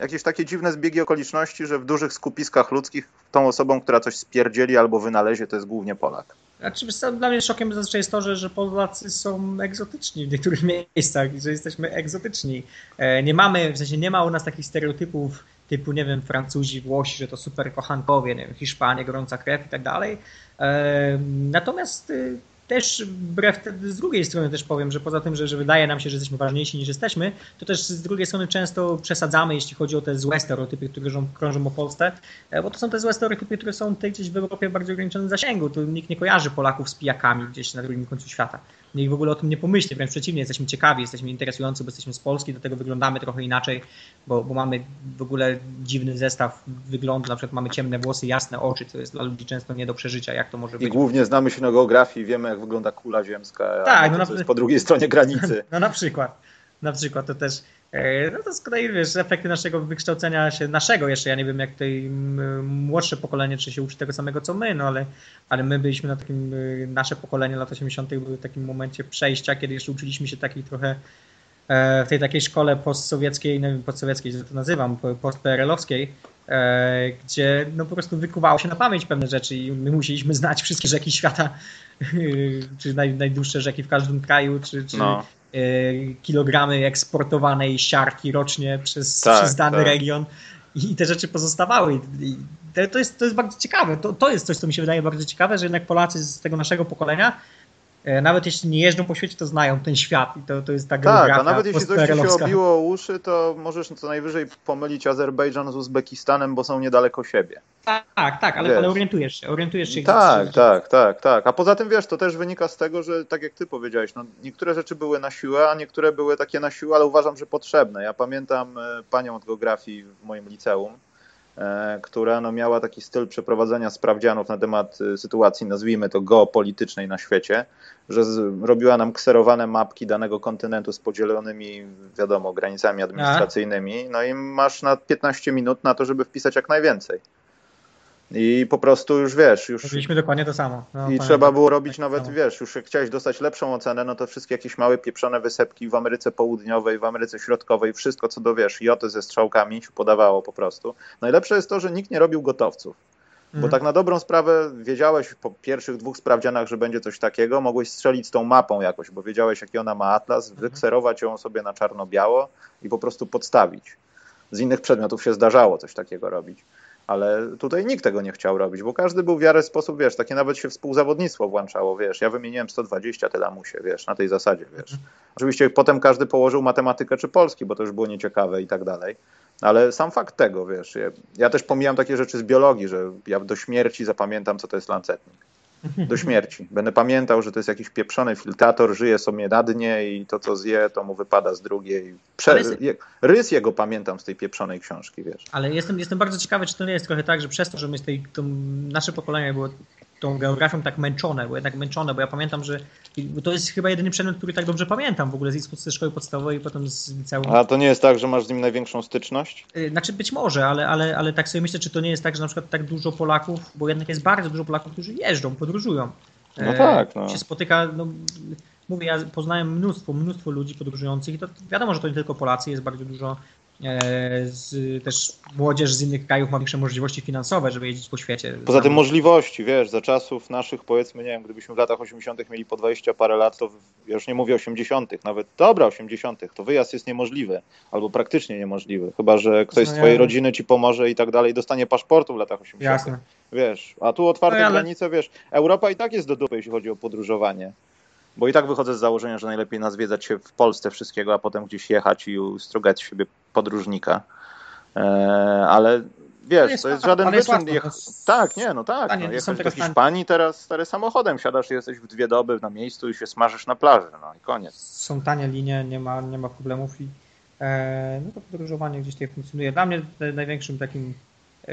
jakieś takie dziwne zbiegi okoliczności, że w dużych skupiskach ludzkich tą osobą, która coś spierdzieli albo wynalezie, to jest głównie Polak. Znaczy, dla mnie szokiem zazwyczaj jest to, że, że Polacy są egzotyczni w niektórych miejscach, że jesteśmy egzotyczni. E, nie mamy, w sensie nie ma u nas takich stereotypów typu, nie wiem, Francuzi, Włosi, że to super kochankowie, nie wiem, Hiszpanie, gorąca krew i tak dalej. E, natomiast y, też wbrew z drugiej strony też powiem, że poza tym, że, że wydaje nam się, że jesteśmy ważniejsi niż jesteśmy, to też z drugiej strony często przesadzamy, jeśli chodzi o te złe stereotypy, które krążą, o Polsce, e, bo to są te złe stereotypy, które są gdzieś w Europie w bardziej ograniczonym zasięgu. Tu nikt nie kojarzy Polaków z pijakami gdzieś na drugim końcu świata niech w ogóle o tym nie pomyśli, wręcz przeciwnie, jesteśmy ciekawi, jesteśmy interesujący, bo jesteśmy z Polski, do tego wyglądamy trochę inaczej, bo, bo mamy w ogóle dziwny zestaw wyglądu, na przykład mamy ciemne włosy, jasne oczy, co jest dla ludzi często nie do przeżycia, jak to może być. I głównie znamy się na geografii, wiemy jak wygląda kula ziemska, tak, no na... po drugiej stronie granicy. No na przykład, na przykład to też no to z kolei wiesz, efekty naszego wykształcenia się, naszego jeszcze, ja nie wiem jak tutaj młodsze pokolenie, czy się uczy tego samego co my, no ale, ale my byliśmy na takim, y, nasze pokolenie lat 80. były w takim momencie przejścia, kiedy jeszcze uczyliśmy się takiej trochę e, w tej takiej szkole postsowieckiej, wiem, postsowieckiej, że to nazywam, post-PRL-owskiej, e, gdzie no po prostu wykuwało się na pamięć pewne rzeczy i my musieliśmy znać wszystkie rzeki świata, czy naj, najdłuższe rzeki w każdym kraju, czy, czy no. E, kilogramy eksportowanej siarki rocznie przez, tak, przez dany tak. region i te rzeczy pozostawały. I to, jest, to jest bardzo ciekawe. To, to jest coś, co mi się wydaje bardzo ciekawe, że jednak Polacy z tego naszego pokolenia E, nawet jeśli nie jeżdżą po świecie, to znają ten świat i to, to jest ta Tak, a nawet jeśli coś ci się obiło uszy, to możesz co najwyżej pomylić Azerbejdżan z Uzbekistanem, bo są niedaleko siebie. Tak, tak, ale, ale, orientujesz się, orientujesz się. Tak, tak, tak, tak. A poza tym wiesz, to też wynika z tego, że tak jak ty powiedziałeś, no, niektóre rzeczy były na siłę, a niektóre były takie na siłę, ale uważam, że potrzebne. Ja pamiętam e, panią od geografii w moim liceum, E, która no, miała taki styl przeprowadzenia sprawdzianów na temat y, sytuacji, nazwijmy to geopolitycznej na świecie, że robiła nam kserowane mapki danego kontynentu z podzielonymi, wiadomo, granicami administracyjnymi, no i masz na 15 minut na to, żeby wpisać jak najwięcej. I po prostu już wiesz, już. Robiliśmy dokładnie to samo. No, I trzeba było robić tak nawet, samo. wiesz, już jak chciałeś dostać lepszą ocenę, no to wszystkie jakieś małe pieprzone wysepki w Ameryce Południowej, w Ameryce Środkowej, wszystko co do wiesz, joty ze strzałkami ci podawało po prostu. Najlepsze jest to, że nikt nie robił gotowców. Bo mhm. tak na dobrą sprawę wiedziałeś po pierwszych dwóch sprawdzianach, że będzie coś takiego, mogłeś strzelić z tą mapą jakoś, bo wiedziałeś jaki ona ma atlas, mhm. wykserować ją sobie na czarno-biało i po prostu podstawić. Z innych przedmiotów się zdarzało coś takiego robić. Ale tutaj nikt tego nie chciał robić, bo każdy był w miarę sposób, wiesz, takie nawet się współzawodnictwo włączało, wiesz, ja wymieniłem 120 się, wiesz, na tej zasadzie, wiesz. Mhm. Oczywiście potem każdy położył matematykę czy polski, bo to już było nieciekawe i tak dalej, ale sam fakt tego, wiesz, ja, ja też pomijam takie rzeczy z biologii, że ja do śmierci zapamiętam, co to jest lancetnik. Do śmierci. Będę pamiętał, że to jest jakiś pieprzony filtrator, żyje sobie na dnie i to, co zje, to mu wypada z drugiej. Prze... Rys jego pamiętam z tej pieprzonej książki, wiesz. Ale jestem, jestem bardzo ciekawy, czy to nie jest trochę tak, że przez to, że my z tej, to nasze pokolenie było tą geografią tak męczone, bo jednak męczone, bo ja pamiętam, że to jest chyba jedyny przedmiot, który tak dobrze pamiętam w ogóle z szkoły podstawowej i potem z liceum. A to nie jest tak, że masz z nim największą styczność? Znaczy być może, ale, ale, ale tak sobie myślę, czy to nie jest tak, że na przykład tak dużo Polaków, bo jednak jest bardzo dużo Polaków, którzy jeżdżą, podróżują. No tak. No. Się spotyka, no, mówię, ja poznałem mnóstwo, mnóstwo ludzi podróżujących i to wiadomo, że to nie tylko Polacy, jest bardzo dużo E, z, też młodzież z innych krajów ma większe możliwości finansowe, żeby jeździć po świecie. Poza tym możliwości, wiesz, za czasów naszych, powiedzmy, nie wiem, gdybyśmy w latach 80. mieli po 20 parę lat, to ja już nie mówię 80., nawet dobra 80., to wyjazd jest niemożliwy, albo praktycznie niemożliwy, chyba że ktoś no, z twojej ja... rodziny ci pomoże i tak dalej, dostanie paszportu w latach 80. Jasne. Wiesz, a tu otwarte no, granice, wiesz, Europa i tak jest do dupy, jeśli chodzi o podróżowanie. Bo i tak wychodzę z założenia, że najlepiej nazwiedzać się w Polsce wszystkiego, a potem gdzieś jechać i strugać siebie podróżnika. E, ale wiesz, to jest, to jest żaden wyczyn. Jech... Tak, nie, no tak. no, jechać do Hiszpanii teraz stary samochodem, siadasz i jesteś w dwie doby na miejscu i się smażysz na plaży, no i koniec. Są tanie linie, nie ma, nie ma problemów i e, no to podróżowanie gdzieś tutaj funkcjonuje. Dla mnie największym takim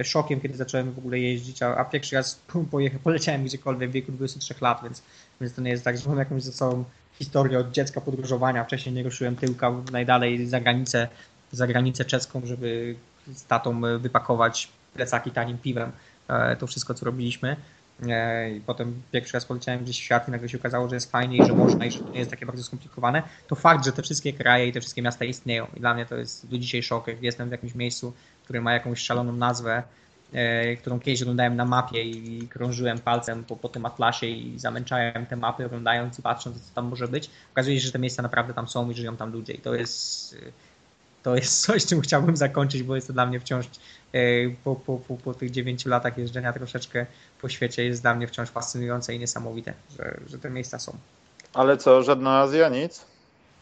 szokiem, kiedy zacząłem w ogóle jeździć, a, a pierwszy raz pojechałem, poleciałem gdziekolwiek w wieku 23 lat, więc, więc to nie jest tak, że mam jakąś ze sobą historię od dziecka podróżowania. Wcześniej nie ruszyłem tyłka najdalej za granicę, za granicę czeską, żeby z tatą wypakować plecaki tanim piwem. E, to wszystko, co robiliśmy. E, I potem pierwszy raz poleciałem gdzieś w świat i nagle się okazało, że jest fajnie i że można i że to nie jest takie bardzo skomplikowane. To fakt, że te wszystkie kraje i te wszystkie miasta istnieją. I dla mnie to jest do dzisiaj szok. Jak jestem w jakimś miejscu, które ma jakąś szaloną nazwę, e, którą kiedyś oglądałem na mapie i krążyłem palcem po, po tym atlasie i zamęczałem te mapy, oglądając i patrząc, co tam może być. Okazuje się, że te miejsca naprawdę tam są i żyją tam ludzie. I to jest, to jest coś, czym chciałbym zakończyć, bo jest to dla mnie wciąż e, po, po, po, po tych dziewięciu latach jeżdżenia troszeczkę po świecie jest dla mnie wciąż fascynujące i niesamowite, że, że te miejsca są. Ale co, żadna Azja, nic?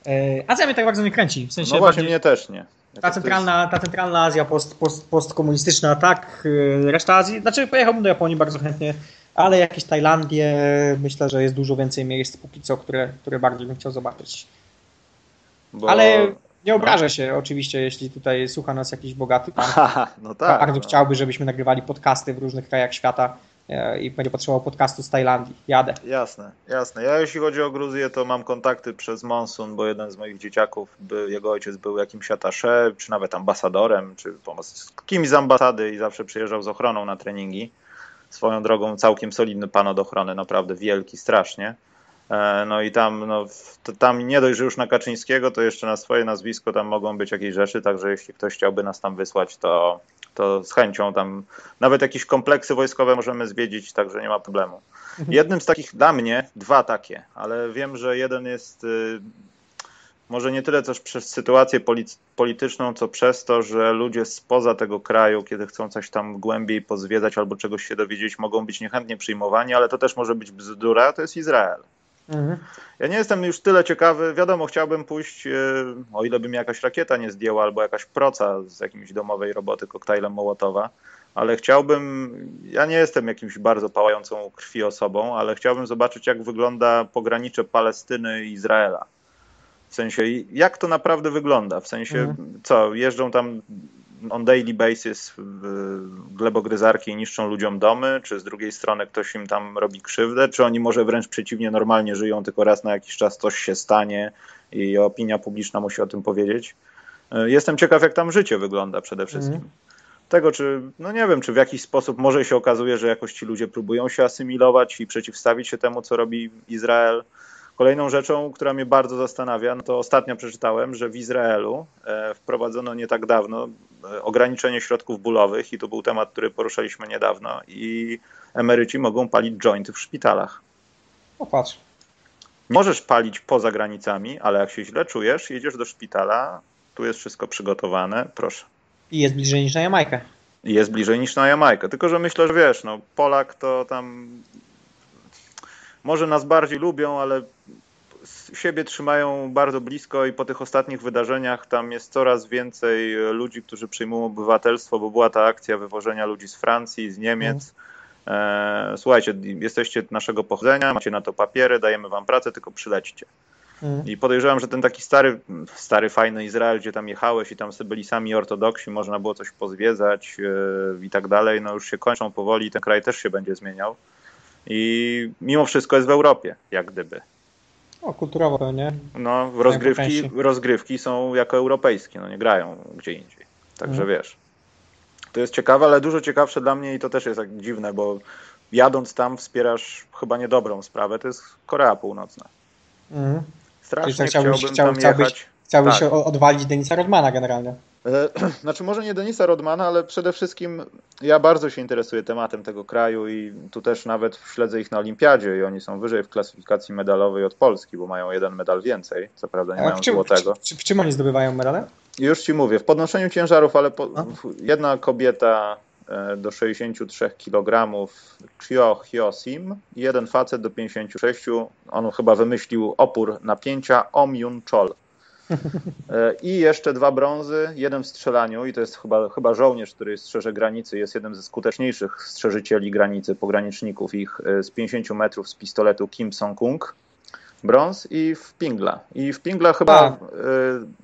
E, Azja mnie tak bardzo nie kręci. W sensie no właśnie, mnie też nie. Ta centralna, ta centralna Azja post, post, postkomunistyczna, tak. Y, reszta Azji, znaczy pojechałbym do Japonii bardzo chętnie, ale jakieś Tajlandie, myślę, że jest dużo więcej miejsc póki co, które, które bardziej bym chciał zobaczyć. Bo... Ale nie obrażę się oczywiście, jeśli tutaj słucha nas jakiś bogaty pan. no tak. Bardzo no. chciałby, żebyśmy nagrywali podcasty w różnych krajach świata i będzie potrzebował podcastu z Tajlandii. Jadę. Jasne, jasne. Ja jeśli chodzi o Gruzję, to mam kontakty przez Monsun, bo jeden z moich dzieciaków, by, jego ojciec był jakimś atasze, czy nawet ambasadorem, czy z kimś z ambasady i zawsze przyjeżdżał z ochroną na treningi. Swoją drogą całkiem solidny pan od ochrony, naprawdę wielki, strasznie. E, no i tam, no, tam nie dość, że już na Kaczyńskiego, to jeszcze na swoje nazwisko tam mogą być jakieś rzeczy, także jeśli ktoś chciałby nas tam wysłać, to, to z chęcią tam nawet jakieś kompleksy wojskowe możemy zwiedzić, także nie ma problemu. Mhm. Jednym z takich dla mnie, dwa takie, ale wiem, że jeden jest y, może nie tyle też przez sytuację polityczną, co przez to, że ludzie spoza tego kraju, kiedy chcą coś tam głębiej pozwiedzać albo czegoś się dowiedzieć, mogą być niechętnie przyjmowani, ale to też może być bzdura, to jest Izrael. Mhm. Ja nie jestem już tyle ciekawy. Wiadomo, chciałbym pójść, e, o ile by mi jakaś rakieta nie zdjęła, albo jakaś proca z jakiejś domowej roboty koktajlem Mołotowa, ale chciałbym, ja nie jestem jakimś bardzo pałającą krwi osobą, ale chciałbym zobaczyć, jak wygląda pogranicze Palestyny i Izraela. W sensie, jak to naprawdę wygląda? W sensie, mhm. co, jeżdżą tam on daily basis glebogryzarki niszczą ludziom domy, czy z drugiej strony ktoś im tam robi krzywdę, czy oni może wręcz przeciwnie normalnie żyją, tylko raz na jakiś czas coś się stanie i opinia publiczna musi o tym powiedzieć. E, jestem ciekaw, jak tam życie wygląda przede wszystkim. Mm. Tego, czy, no nie wiem, czy w jakiś sposób może się okazuje, że jakoś ci ludzie próbują się asymilować i przeciwstawić się temu, co robi Izrael. Kolejną rzeczą, która mnie bardzo zastanawia, no to ostatnio przeczytałem, że w Izraelu e, wprowadzono nie tak dawno ograniczenie środków bólowych i to był temat, który poruszaliśmy niedawno i emeryci mogą palić jointy w szpitalach. Popatrz. Możesz palić poza granicami, ale jak się źle czujesz, jedziesz do szpitala, tu jest wszystko przygotowane, proszę. I jest bliżej niż na Jamajkę. I jest bliżej niż na Jamajkę. Tylko, że myślę, że wiesz, no Polak to tam może nas bardziej lubią, ale siebie trzymają bardzo blisko i po tych ostatnich wydarzeniach tam jest coraz więcej ludzi, którzy przyjmują obywatelstwo, bo była ta akcja wywożenia ludzi z Francji, z Niemiec. e, słuchajcie, jesteście naszego pochodzenia, macie na to papiery, dajemy wam pracę, tylko przylećcie. Mhm. I podejrzewam, że ten taki stary, stary, fajny Izrael, gdzie tam jechałeś i tam byli sami ortodoksi, można było coś pozwiedzać yy, i tak dalej, no już się kończą powoli, ten kraj też się będzie zmieniał. I mimo wszystko jest w Europie, jak gdyby. O, kulturowo, nie? No, rozgrywki, rozgrywki są jako europejskie, no nie grają gdzie indziej. Także mhm. wiesz. To jest ciekawe, ale dużo ciekawsze dla mnie i to też jest tak dziwne, bo jadąc tam wspierasz chyba niedobrą sprawę, to jest Korea Północna. Mhm. Strasznie chciałbyś, chciałbym chciał, tam chciałbyś, jechać. Chciałbyś tak. odwalić Denisa Rodmana generalnie. E, znaczy może nie Denisa Rodmana, ale przede wszystkim ja bardzo się interesuję tematem tego kraju i tu też nawet śledzę ich na olimpiadzie i oni są wyżej w klasyfikacji medalowej od Polski, bo mają jeden medal więcej, co prawda nie A mają w czym, złotego. W, w, w czym oni zdobywają medale? Już ci mówię, w podnoszeniu ciężarów, ale po, jedna kobieta e, do 63 kg Chio Hyosim jeden facet do 56. On chyba wymyślił opór napięcia Omyun Chol. E, I jeszcze dwa brązy, jeden w strzelaniu i to jest chyba, chyba żołnierz, który strzeże granicy, jest jednym ze skuteczniejszych strzeżycieli granicy, pograniczników ich e, z 50 metrów z pistoletu Kim Song-kung brąz i w Pingla. I w Pingla chyba A,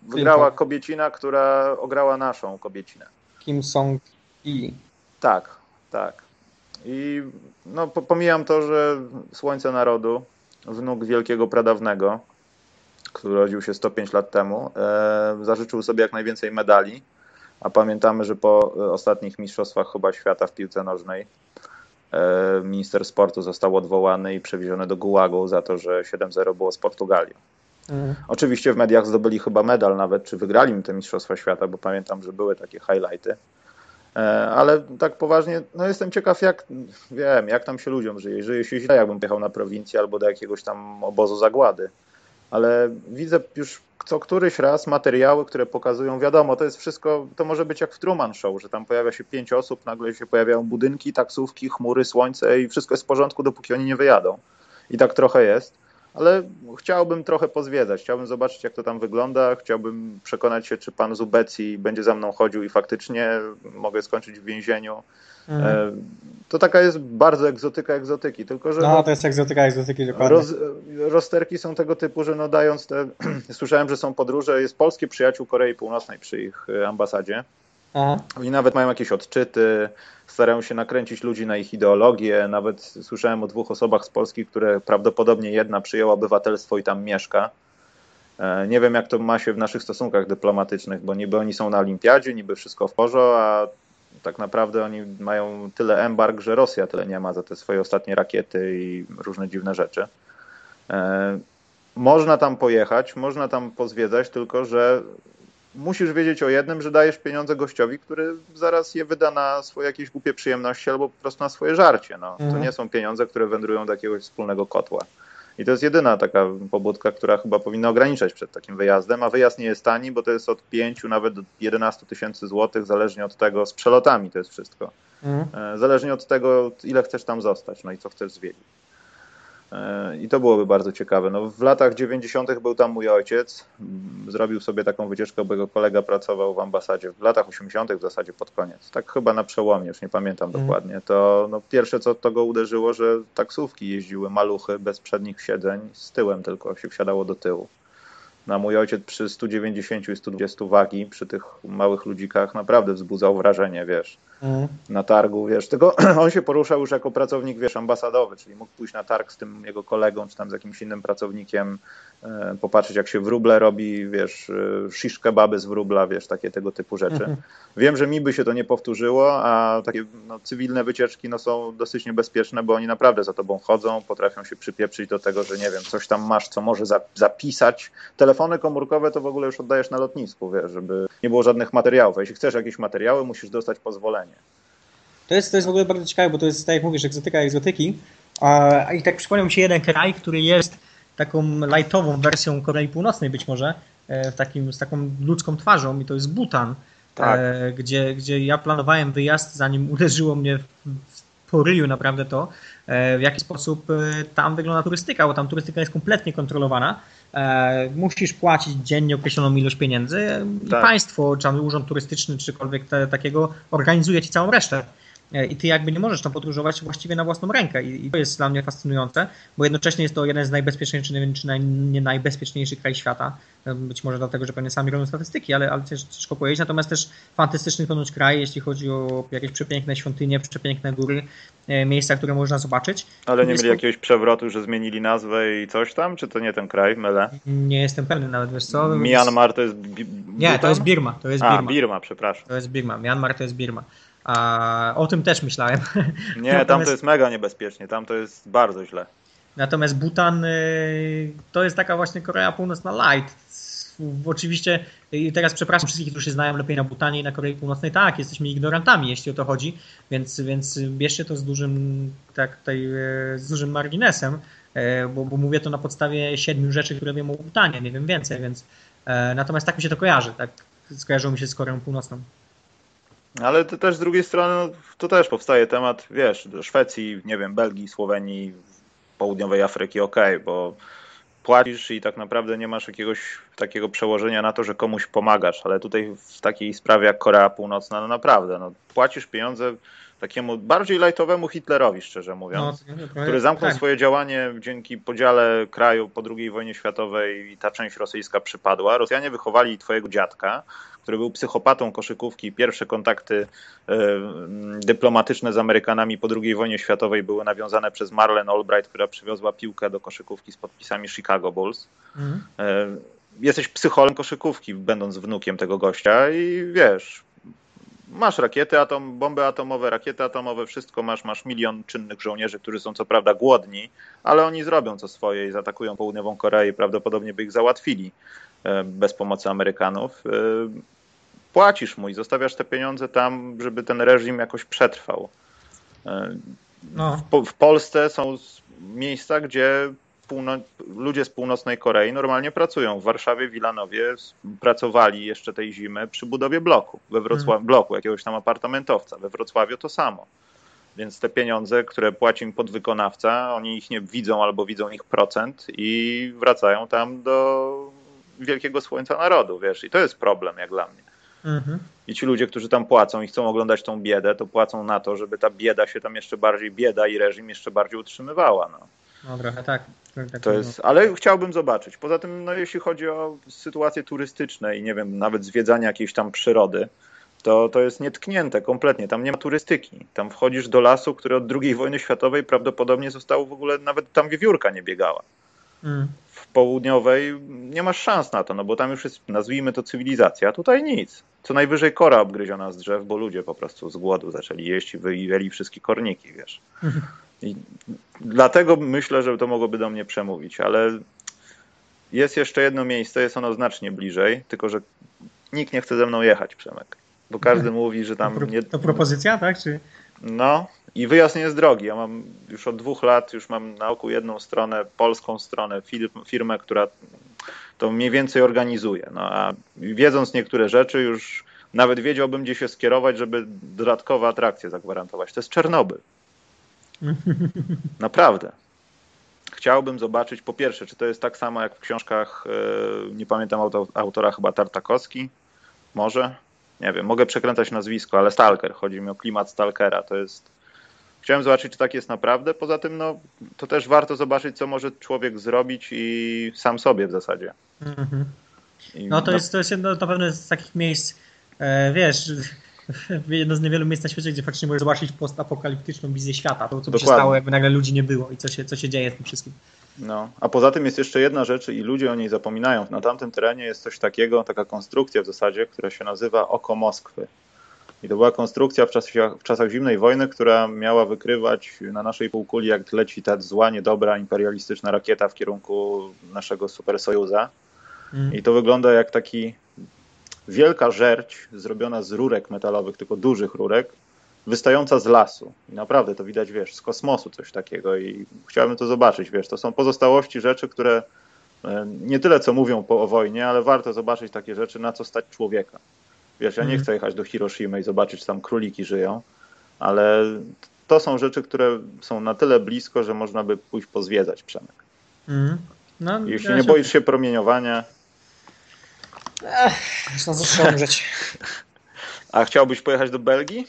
wygrała kobiecina, która ograła naszą kobiecinę. Kim Song-i. Tak, tak. I no, pomijam to, że Słońce Narodu, wnuk wielkiego pradawnego, który urodził się 105 lat temu, e, zażyczył sobie jak najwięcej medali, a pamiętamy, że po ostatnich mistrzostwach chyba świata w piłce nożnej e, minister sportu został odwołany i przewieziony do Gułagu za to, że 7-0 było z Portugalią. Mhm. Oczywiście w mediach zdobyli chyba medal nawet, czy wygrali te Mistrzostwa Świata, bo pamiętam, że były takie highlighty. E, ale tak poważnie, no jestem ciekaw, jak wiem, jak tam się ludziom żyje. Żyje się źle, jakbym jechał na prowincję albo do jakiegoś tam obozu zagłady. Ale widzę już co któryś raz materiały, które pokazują, wiadomo, to jest wszystko, to może być jak w Truman Show, że tam pojawia się pięć osób, nagle się pojawiają budynki, taksówki, chmury, słońce i wszystko jest w porządku, dopóki oni nie wyjadą. I tak trochę jest ale chciałbym trochę pozwiedzać, chciałbym zobaczyć, jak to tam wygląda, chciałbym przekonać się, czy pan Zubecji będzie za mną chodził i faktycznie mogę skończyć w więzieniu. Mhm. To taka jest bardzo egzotyka egzotyki, tylko że... No, no to jest egzotyka egzotyki, dokładnie. Roz, rozterki są tego typu, że no dając te... Słyszałem, że są podróże, jest polskie przyjaciół Korei Północnej przy ich e, ambasadzie. Aha. Oni nawet mają jakieś odczyty, starają się nakręcić ludzi na ich ideologię. Nawet słyszałem o dwóch osobach z Polski, które prawdopodobnie jedna przyjęła obywatelstwo i tam mieszka. E, nie wiem, jak to ma się w naszych stosunkach dyplomatycznych, bo niby oni są na olimpiadzie, niby wszystko w porządku, a tak naprawdę oni mają tyle embarg, że Rosja tyle nie ma za te swoje ostatnie rakiety i różne dziwne rzeczy. E, można tam pojechać, można tam pozwiedzać, tylko że musisz wiedzieć o jednym, że dajesz pieniądze gościowi, który zaraz je wyda na swoje jakieś głupie przyjemności albo po prostu na swoje żarcie. No. Mhm. To nie są pieniądze, które wędrują do jakiegoś wspólnego kotła. I to jest jedyna taka pobudka, która chyba powinna ograniczać przed takim wyjazdem, a wyjazd nie jest tani, bo to jest od 5 nawet do 11 tysięcy złotych, zależnie od tego, z przelotami to jest wszystko. Mhm. E, zależnie od tego, ile chcesz tam zostać, no i co chcesz zwiedzić. E, I to byłoby bardzo ciekawe. No, w latach 90. był tam mój ojciec. Zrobił sobie taką wycieczkę, bo jego kolega pracował w ambasadzie. W latach 80. w zasadzie pod koniec. Tak chyba na przełomie, już nie pamiętam mm. dokładnie. To no, pierwsze, co to go uderzyło, że taksówki jeździły maluchy bez przednich siedzeń, z tyłem tylko się wsiadało do tyłu. Na mój ojciec przy 190 i 120 wagi, przy tych małych ludzikach naprawdę wzbudzał wrażenie, wiesz mm. na targu, wiesz, tylko on się poruszał już jako pracownik, wiesz, ambasadowy, czyli mógł pójść na targ z tym jego kolegą, czy tam z jakimś innym pracownikiem, e, popatrzeć jak się wróble robi, wiesz, e, shish kebaby z wróbla, wiesz, takie tego typu rzeczy. -hmm. Wiem, że mi by się to nie powtórzyło, a takie no, cywilne wycieczki no, są dosyć niebezpieczne, bo oni naprawdę za tobą chodzą, potrafią się przypieprzyć do tego, że nie wiem, coś tam masz, co może zapisać. Telefony komórkowe to w ogóle już oddajesz na lotnisku, wiesz, żeby nie było żadnych materiałów. A jeśli chcesz jakieś materiały, musisz dostać pozwolenie. To jest, to jest w ogóle bardzo ciekawe, bo to jest, tak jak mówisz, egzotyka egzotyki. A, I tak przypomniał mi się jeden kraj, który jest taką lightową wersją Korei Północnej być może, e, w takim, z taką ludzką twarzą i to jest Butan, tak. E, gdzie, gdzie ja planowałem wyjazd, zanim uderzyło mnie po ryju naprawdę to, e, w jaki sposób tam wygląda turystyka, bo tam turystyka jest kompletnie kontrolowana. Musisz płacić dziennie określoną ilość pieniędzy tak. i państwo, czy urząd turystyczny, czykolwiek te, takiego organizuje ci całą resztę. E, i ty jakby nie możesz tam podróżować właściwie na własną rękę I, to jest dla mnie fascynujące, bo jednocześnie jest to jeden z najbezpieczniejszych, czy nie najbezpieczniejszy kraj świata, e, być może dlatego, że pewnie sami robią statystyki, ale, ale też ciężko powiedzieć, natomiast też fantastyczny ponoć kraj, jeśli chodzi o jakieś przepiękne świątynie, przepiękne góry, e, miejsca, które można zobaczyć. Ale nie mieli jakiegoś przewrotu, że zmienili nazwę i coś tam, czy to nie ten kraj, mylę? Nie jestem pewny nawet, wiesz co? Myanmar to jest... Nie, to jest Birma, to jest Birma. A, Birma, przepraszam. To jest Birma, Myanmar to jest Birma. A o tym też myślałem. Nie, Natomiast... tam to jest mega niebezpiecznie, tam to jest bardzo źle. Natomiast Bhutan y, to jest taka właśnie Korea Północna light. Oczywiście i teraz przepraszam wszystkich, którzy się znają lepiej na Butanie i na Korei Północnej. Tak, jesteśmy ignorantami, jeśli o to chodzi, więc, więc bierzcie to z dużym, tak tutaj, e, z dużym marginesem, e, bo, bo mówię to na podstawie siedmiu rzeczy, które wiem o Butanie, nie wiem więcej, więc e, natomiast tak mi się to kojarzy, tak skojarzyło mi się z Koreą Północną. Ale to też z drugiej strony, no, to też powstaje temat, wiesz, do Szwecji, nie wiem, Belgii, Słowenii, południowej Afryki, ok, bo płacisz i tak naprawdę nie masz jakiegoś takiego przełożenia na to, że komuś pomagasz, ale tutaj w takiej sprawie jak Korea Północna, no naprawdę, no, płacisz pieniądze takiemu bardziej lajtowemu Hitlerowi, szczerze mówiąc, no, który zamknął tak. swoje działanie dzięki podziale kraju po II wojnie światowej i ta część rosyjska przypadła. Rosjanie wychowali twojego dziadka, który był psychopatą koszykówki. Pierwsze kontakty y, dyplomatyczne z Amerykanami po II wojnie światowej były nawiązane przez Marlene Albright, która przywiozła piłkę do koszykówki z podpisami Chicago Bulls. Mhm. Y, jesteś psycholem koszykówki, będąc wnukiem tego gościa i wiesz, masz rakiety, atom, bomby atomowe, rakiety atomowe, wszystko masz, masz milion czynnych żołnierzy, którzy są co prawda głodni, ale oni zrobią co swoje i zaatakują południową Koreę i prawdopodobnie by ich załatwili bez pomocy Amerykanów płacisz mu i zostawiasz te pieniądze tam, żeby ten reżim jakoś przetrwał. E, no. W, w, Polsce są miejsca, gdzie półno- ludzie z północnej Korei normalnie pracują. W Warszawie, Wilanowie pracowali jeszcze tej zimy przy budowie bloku, we Wrocławiu, hmm. bloku jakiegoś tam apartamentowca. We Wrocławiu to samo. Więc te pieniądze, które płaci im podwykonawca, oni ich nie widzą albo widzą ich procent i wracają tam do wielkiego słońca narodu, wiesz. I to jest problem, jak dla mnie. Mhm. I ci ludzie, którzy tam płacą i chcą oglądać tą biedę, to płacą na to, żeby ta bieda się tam jeszcze bardziej, bieda i reżim jeszcze bardziej utrzymywała. No. No trochę tak. Tak to jest, ale chciałbym zobaczyć. Poza tym, no, jeśli chodzi o sytuacje turystyczne i nie wiem, nawet zwiedzanie jakiejś tam przyrody, to, to jest nietknięte kompletnie. Tam nie ma turystyki. Tam wchodzisz do lasu, który od II wojny światowej prawdopodobnie został w ogóle, nawet tam wiewiórka nie biegała. Mm południowej nie masz szans na to, no bo tam już jest, nazwijmy to cywilizacja, a tutaj nic. Co najwyżej kora obgryziona z drzew, bo ludzie po prostu z głodu zaczęli jeść i wyjęli wszystkie korniki, wiesz. I dlatego myślę, że to mogłoby do mnie przemówić, ale jest jeszcze jedno miejsce, jest ono znacznie bliżej, tylko że nikt nie chce ze mną jechać, Przemek. Bo każdy mówi, że tam... Nie... To propozycja, tak? Czy... No, i wyjazd nie jest drogi. Ja mam już od dwóch lat, już mam na oku jedną stronę, polską stronę, firmę, która to mniej więcej organizuje. No, a wiedząc niektóre rzeczy, już nawet wiedziałbym, gdzie się skierować, żeby dodatkowe atrakcje zagwarantować. To jest Czernobyl. Naprawdę. Chciałbym zobaczyć, po pierwsze, czy to jest tak samo jak w książkach, e, nie pamiętam autora, chyba Tartakowski, może, nie wiem, mogę przekręcać nazwisko, ale Stalker, chodzi mi o klimat Stalkera, to jest Chciałem zobaczyć, czy tak jest naprawdę. Poza tym, no, to też warto zobaczyć, co może człowiek zrobić i sam sobie w zasadzie. Mm-hmm. I, no to, no... Jest, to jest jedno na pewno z takich miejsc, e, wiesz, jedno z niewielu miejsc na świecie, gdzie faktycznie możesz zobaczyć postapokaliptyczną wizję świata. To, co by się stało, jakby nagle ludzi nie było i co się, co się dzieje z tym wszystkim. No, a poza tym jest jeszcze jedna rzecz i ludzie o niej zapominają. Na tamtym terenie jest coś takiego, taka konstrukcja w zasadzie, która się nazywa Oko Moskwy. I to była konstrukcja w czasach, w czasach zimnej wojny, która miała wykrywać na naszej półkuli, jak leci ta zła, niedobra, imperialistyczna rakieta w kierunku naszego super sojuza. Mm. I to wygląda jak taki wielka żerć zrobiona z rurek metalowych, tylko dużych rurek, wystająca z lasu. I naprawdę to widać, wiesz, z kosmosu coś takiego i chciałbym to zobaczyć, wiesz, to są pozostałości rzeczy, które e, nie tyle co mówią po o wojnie, ale warto zobaczyć takie rzeczy, na co stać człowieka. Wiesz, ja nie mhm. chcę jechać do Hiroshimy i zobaczyć, tam króliki żyją, ale to są rzeczy, które są na tyle blisko, że można by pójść pozwiedzać Przemek. Mm. No, Jeśli ja nie się... boisz się promieniowania. Ech, można zacząć A chciałbyś pojechać do Belgii?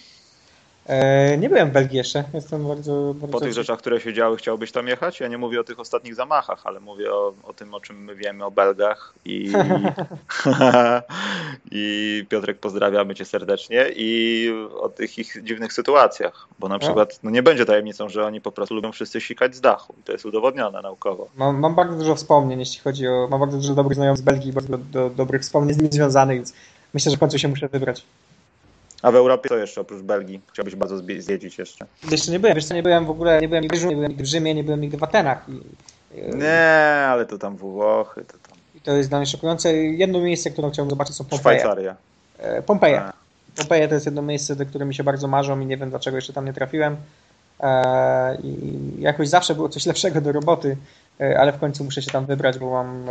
E, nie byłem w Belgii jeszcze, jestem bardzo... bardzo Po tych rzeczach, które się działy, chciałbyś tam jechać? Ja nie mówię o tych ostatnich zamachach, ale mówię o, o tym, o czym my wiemy o Belgach i, i Piotrek pozdrawiamy cię serdecznie i o tych ich dziwnych sytuacjach, bo na przykład no nie będzie tajemnicą, że oni po prostu lubią wszyscy sikać z dachu i to jest udowodnione naukowo. Mam, mam bardzo dużo wspomnień, jeśli chodzi o, mam bardzo dużo dobrych znajomych z Belgii, bardzo do, dobrych wspomnień z nimi związanych, więc myślę, że w końcu się muszę wybrać. A w Europie to jeszcze oprócz Belgii chciałbyś bardzo zwiedzić jeszcze? Jeszcze nie byłem, wiesz co, nie byłem w ogóle, nie byłem nigdy w Rzymie, nie byłem nigdy w, Rzymie, nie byłem nigdy w Atenach. I, nie, ale to tam Włochy, to tam... I to jest dla mnie szokujące. Jedno miejsce, które chciałbym zobaczyć są Pompeje. Szwajcaria. E, Pompeje. A. Pompeje to jest jedno miejsce, do które mi się bardzo marzą i nie wiem dlaczego jeszcze tam nie trafiłem. E, I jakoś zawsze było coś lepszego do roboty, e, ale w końcu muszę się tam wybrać, bo mam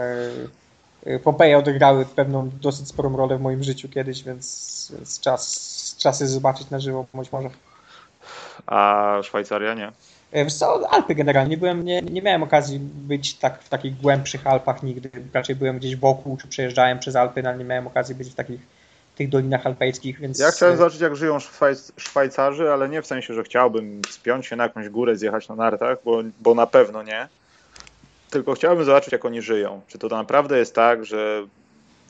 Pompeje odegrały pewną dosyć sporą rolę w moim życiu kiedyś, więc, więc czas, czas jest zobaczyć na żywo być może. A Szwajcaria nie? Wiesz co, Alpy generalnie. Nie, byłem, nie, nie miałem okazji być tak w takich głębszych Alpach nigdy. Raczej byłem gdzieś wokół, czy przejeżdżałem przez Alpy, ale nie miałem okazji być w takich tych dolinach alpejskich, więc... Ja chciałem zobaczyć, jak żyją Szwajc Szwajcarzy, ale nie w sensie, że chciałbym spiąć się na jakąś górę, zjechać na nartach, bo, bo na pewno nie. Tylko chciałbym zobaczyć, jak oni żyją. Czy to naprawdę jest tak, że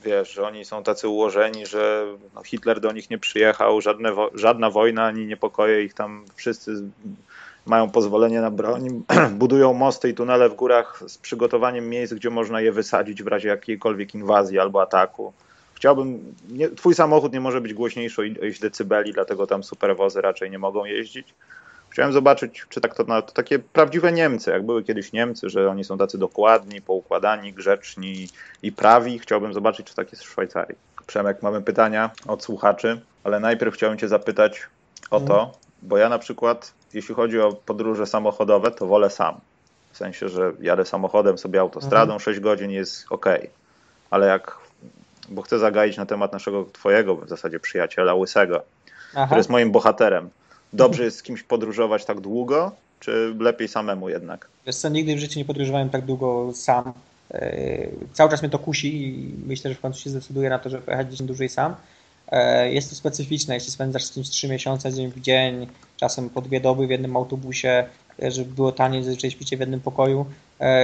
wiesz, oni są tacy ułożeni, że no, Hitler do nich nie przyjechał, żadne żadna wojna ani niepokoje ich tam wszyscy mają pozwolenie na broń, budują mosty i tunele w górach z przygotowaniem miejsc, gdzie można je wysadzić w razie jakiejkolwiek inwazji albo ataku. Chciałbym, nie, twój samochód nie może być głośniejszy o ileś decybeli, dlatego tam superwozy raczej nie mogą jeździć. Chciałem zobaczyć, czy tak to, to takie prawdziwe Niemcy, jak były kiedyś Niemcy, że oni są tacy dokładni, poukładani, grzeczni i prawi. Chciałbym zobaczyć, czy tak jest w Szwajcarii. Przemek, mamy pytania od słuchaczy, ale najpierw chciałem Cię zapytać o to, mhm. bo ja na przykład, jeśli chodzi o podróże samochodowe, to wolę sam. W sensie, że jadę samochodem sobie autostradą, mhm. 6 godzin jest ok. Ale jak, bo chcę zagaić na temat naszego Twojego w zasadzie przyjaciela Łysego, Aha. który jest moim bohaterem dobrze jest z kimś podróżować tak długo, czy lepiej samemu jednak? Wiesz co, nigdy w życiu nie podróżowałem tak długo sam. E, cały czas mnie to kusi i myślę, że w końcu się zdecyduję na to, żeby pojechać gdzieś dłużej sam. E, jest to specyficzne, jeśli spędzasz z kimś 3 miesiące, dzień w dzień, czasem po dwie doby w jednym autobusie, e, żeby było taniej, zazwyczaj śpicie w jednym pokoju.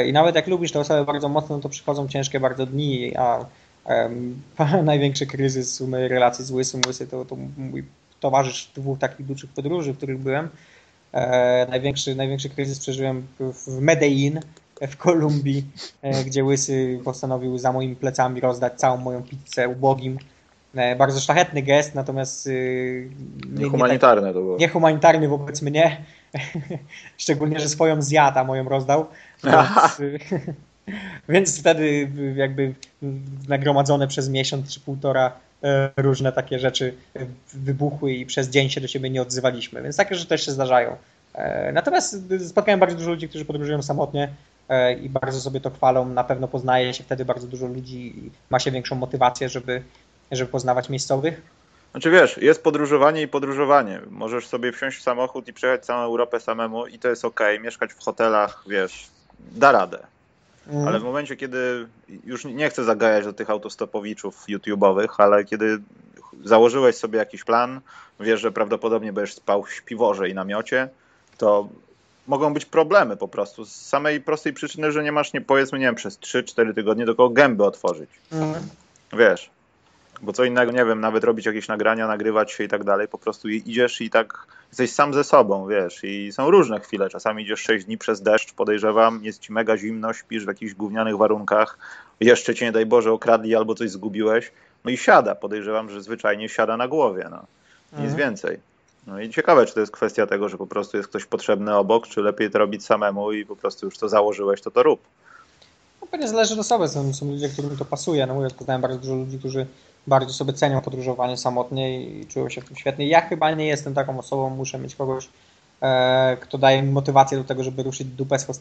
I nawet jak lubisz tę osobę bardzo mocno, to przychodzą ciężkie bardzo dni, a um, największy kryzys mojej relacji z Łysym, Łysy to, to mój towarzysz dwóch takich dużych podróży, w których byłem. E, największy, największy kryzys przeżyłem w Medellin w Kolumbii, e, gdzie Łysy postanowił za moimi plecami rozdać całą moją pizzę ubogim. E, bardzo szlachetny gest, natomiast y, niehumanitarny nie, to było. Niehumanitarny wobec mnie. Szczególnie, że swoją zjadł, a moją rozdał. Więc, więc wtedy jakby nagromadzone przez miesiąc czy półtora różne takie rzeczy wybuchły i przez dzień się do siebie nie odzywaliśmy, więc takie rzeczy też się zdarzają. E, natomiast spotkałem bardzo dużo ludzi, którzy podróżują samotnie e, i bardzo sobie to chwalą. Na pewno poznaje się wtedy bardzo dużo ludzi i ma się większą motywację, żeby, żeby poznawać miejscowych. Znaczy wiesz, jest podróżowanie i podróżowanie. Możesz sobie wsiąść w samochód i przejechać całą Europę samemu i to jest ok. Mieszkać w hotelach, wiesz, da radę. Mhm. Ale w momencie, kiedy już nie chcę zagajać do tych autostopowiczów YouTube'owych, ale kiedy założyłeś sobie jakiś plan, wiesz, że prawdopodobnie będziesz spał w śpiworze i namiocie, to mogą być problemy po prostu. Z samej prostej przyczyny, że nie masz, nie powiedzmy, nie wiem, przez 3-4 tygodnie do kogo gęby otworzyć. Mhm. Wiesz, bo co innego, nie wiem, nawet robić jakieś nagrania, nagrywać się i tak dalej, po prostu idziesz i tak jesteś sam ze sobą, wiesz, i są różne chwile, czasami idziesz 6 dni przez deszcz, podejrzewam, jest ci mega zimno, śpisz w jakichś gównianych warunkach, jeszcze cię, nie daj Boże, okradli albo coś zgubiłeś, no i siada, podejrzewam, że zwyczajnie siada na głowie, no, nic mhm. więcej. No i ciekawe, czy to jest kwestia tego, że po prostu jest ktoś potrzebny obok, czy lepiej to robić samemu i po prostu już to założyłeś, to to rób. No pewnie zależy od osoby, są, są ludzie, którym to pasuje, no mówię, poznałem bardzo dużo ludzi, którzy bardziej sobie cenią podróżowanie samotnie i czują się w tym świetnie. Ja chyba nie jestem taką osobą, muszę mieć kogoś, e, kto daje mi motywację do tego, żeby ruszyć dupę z hostelu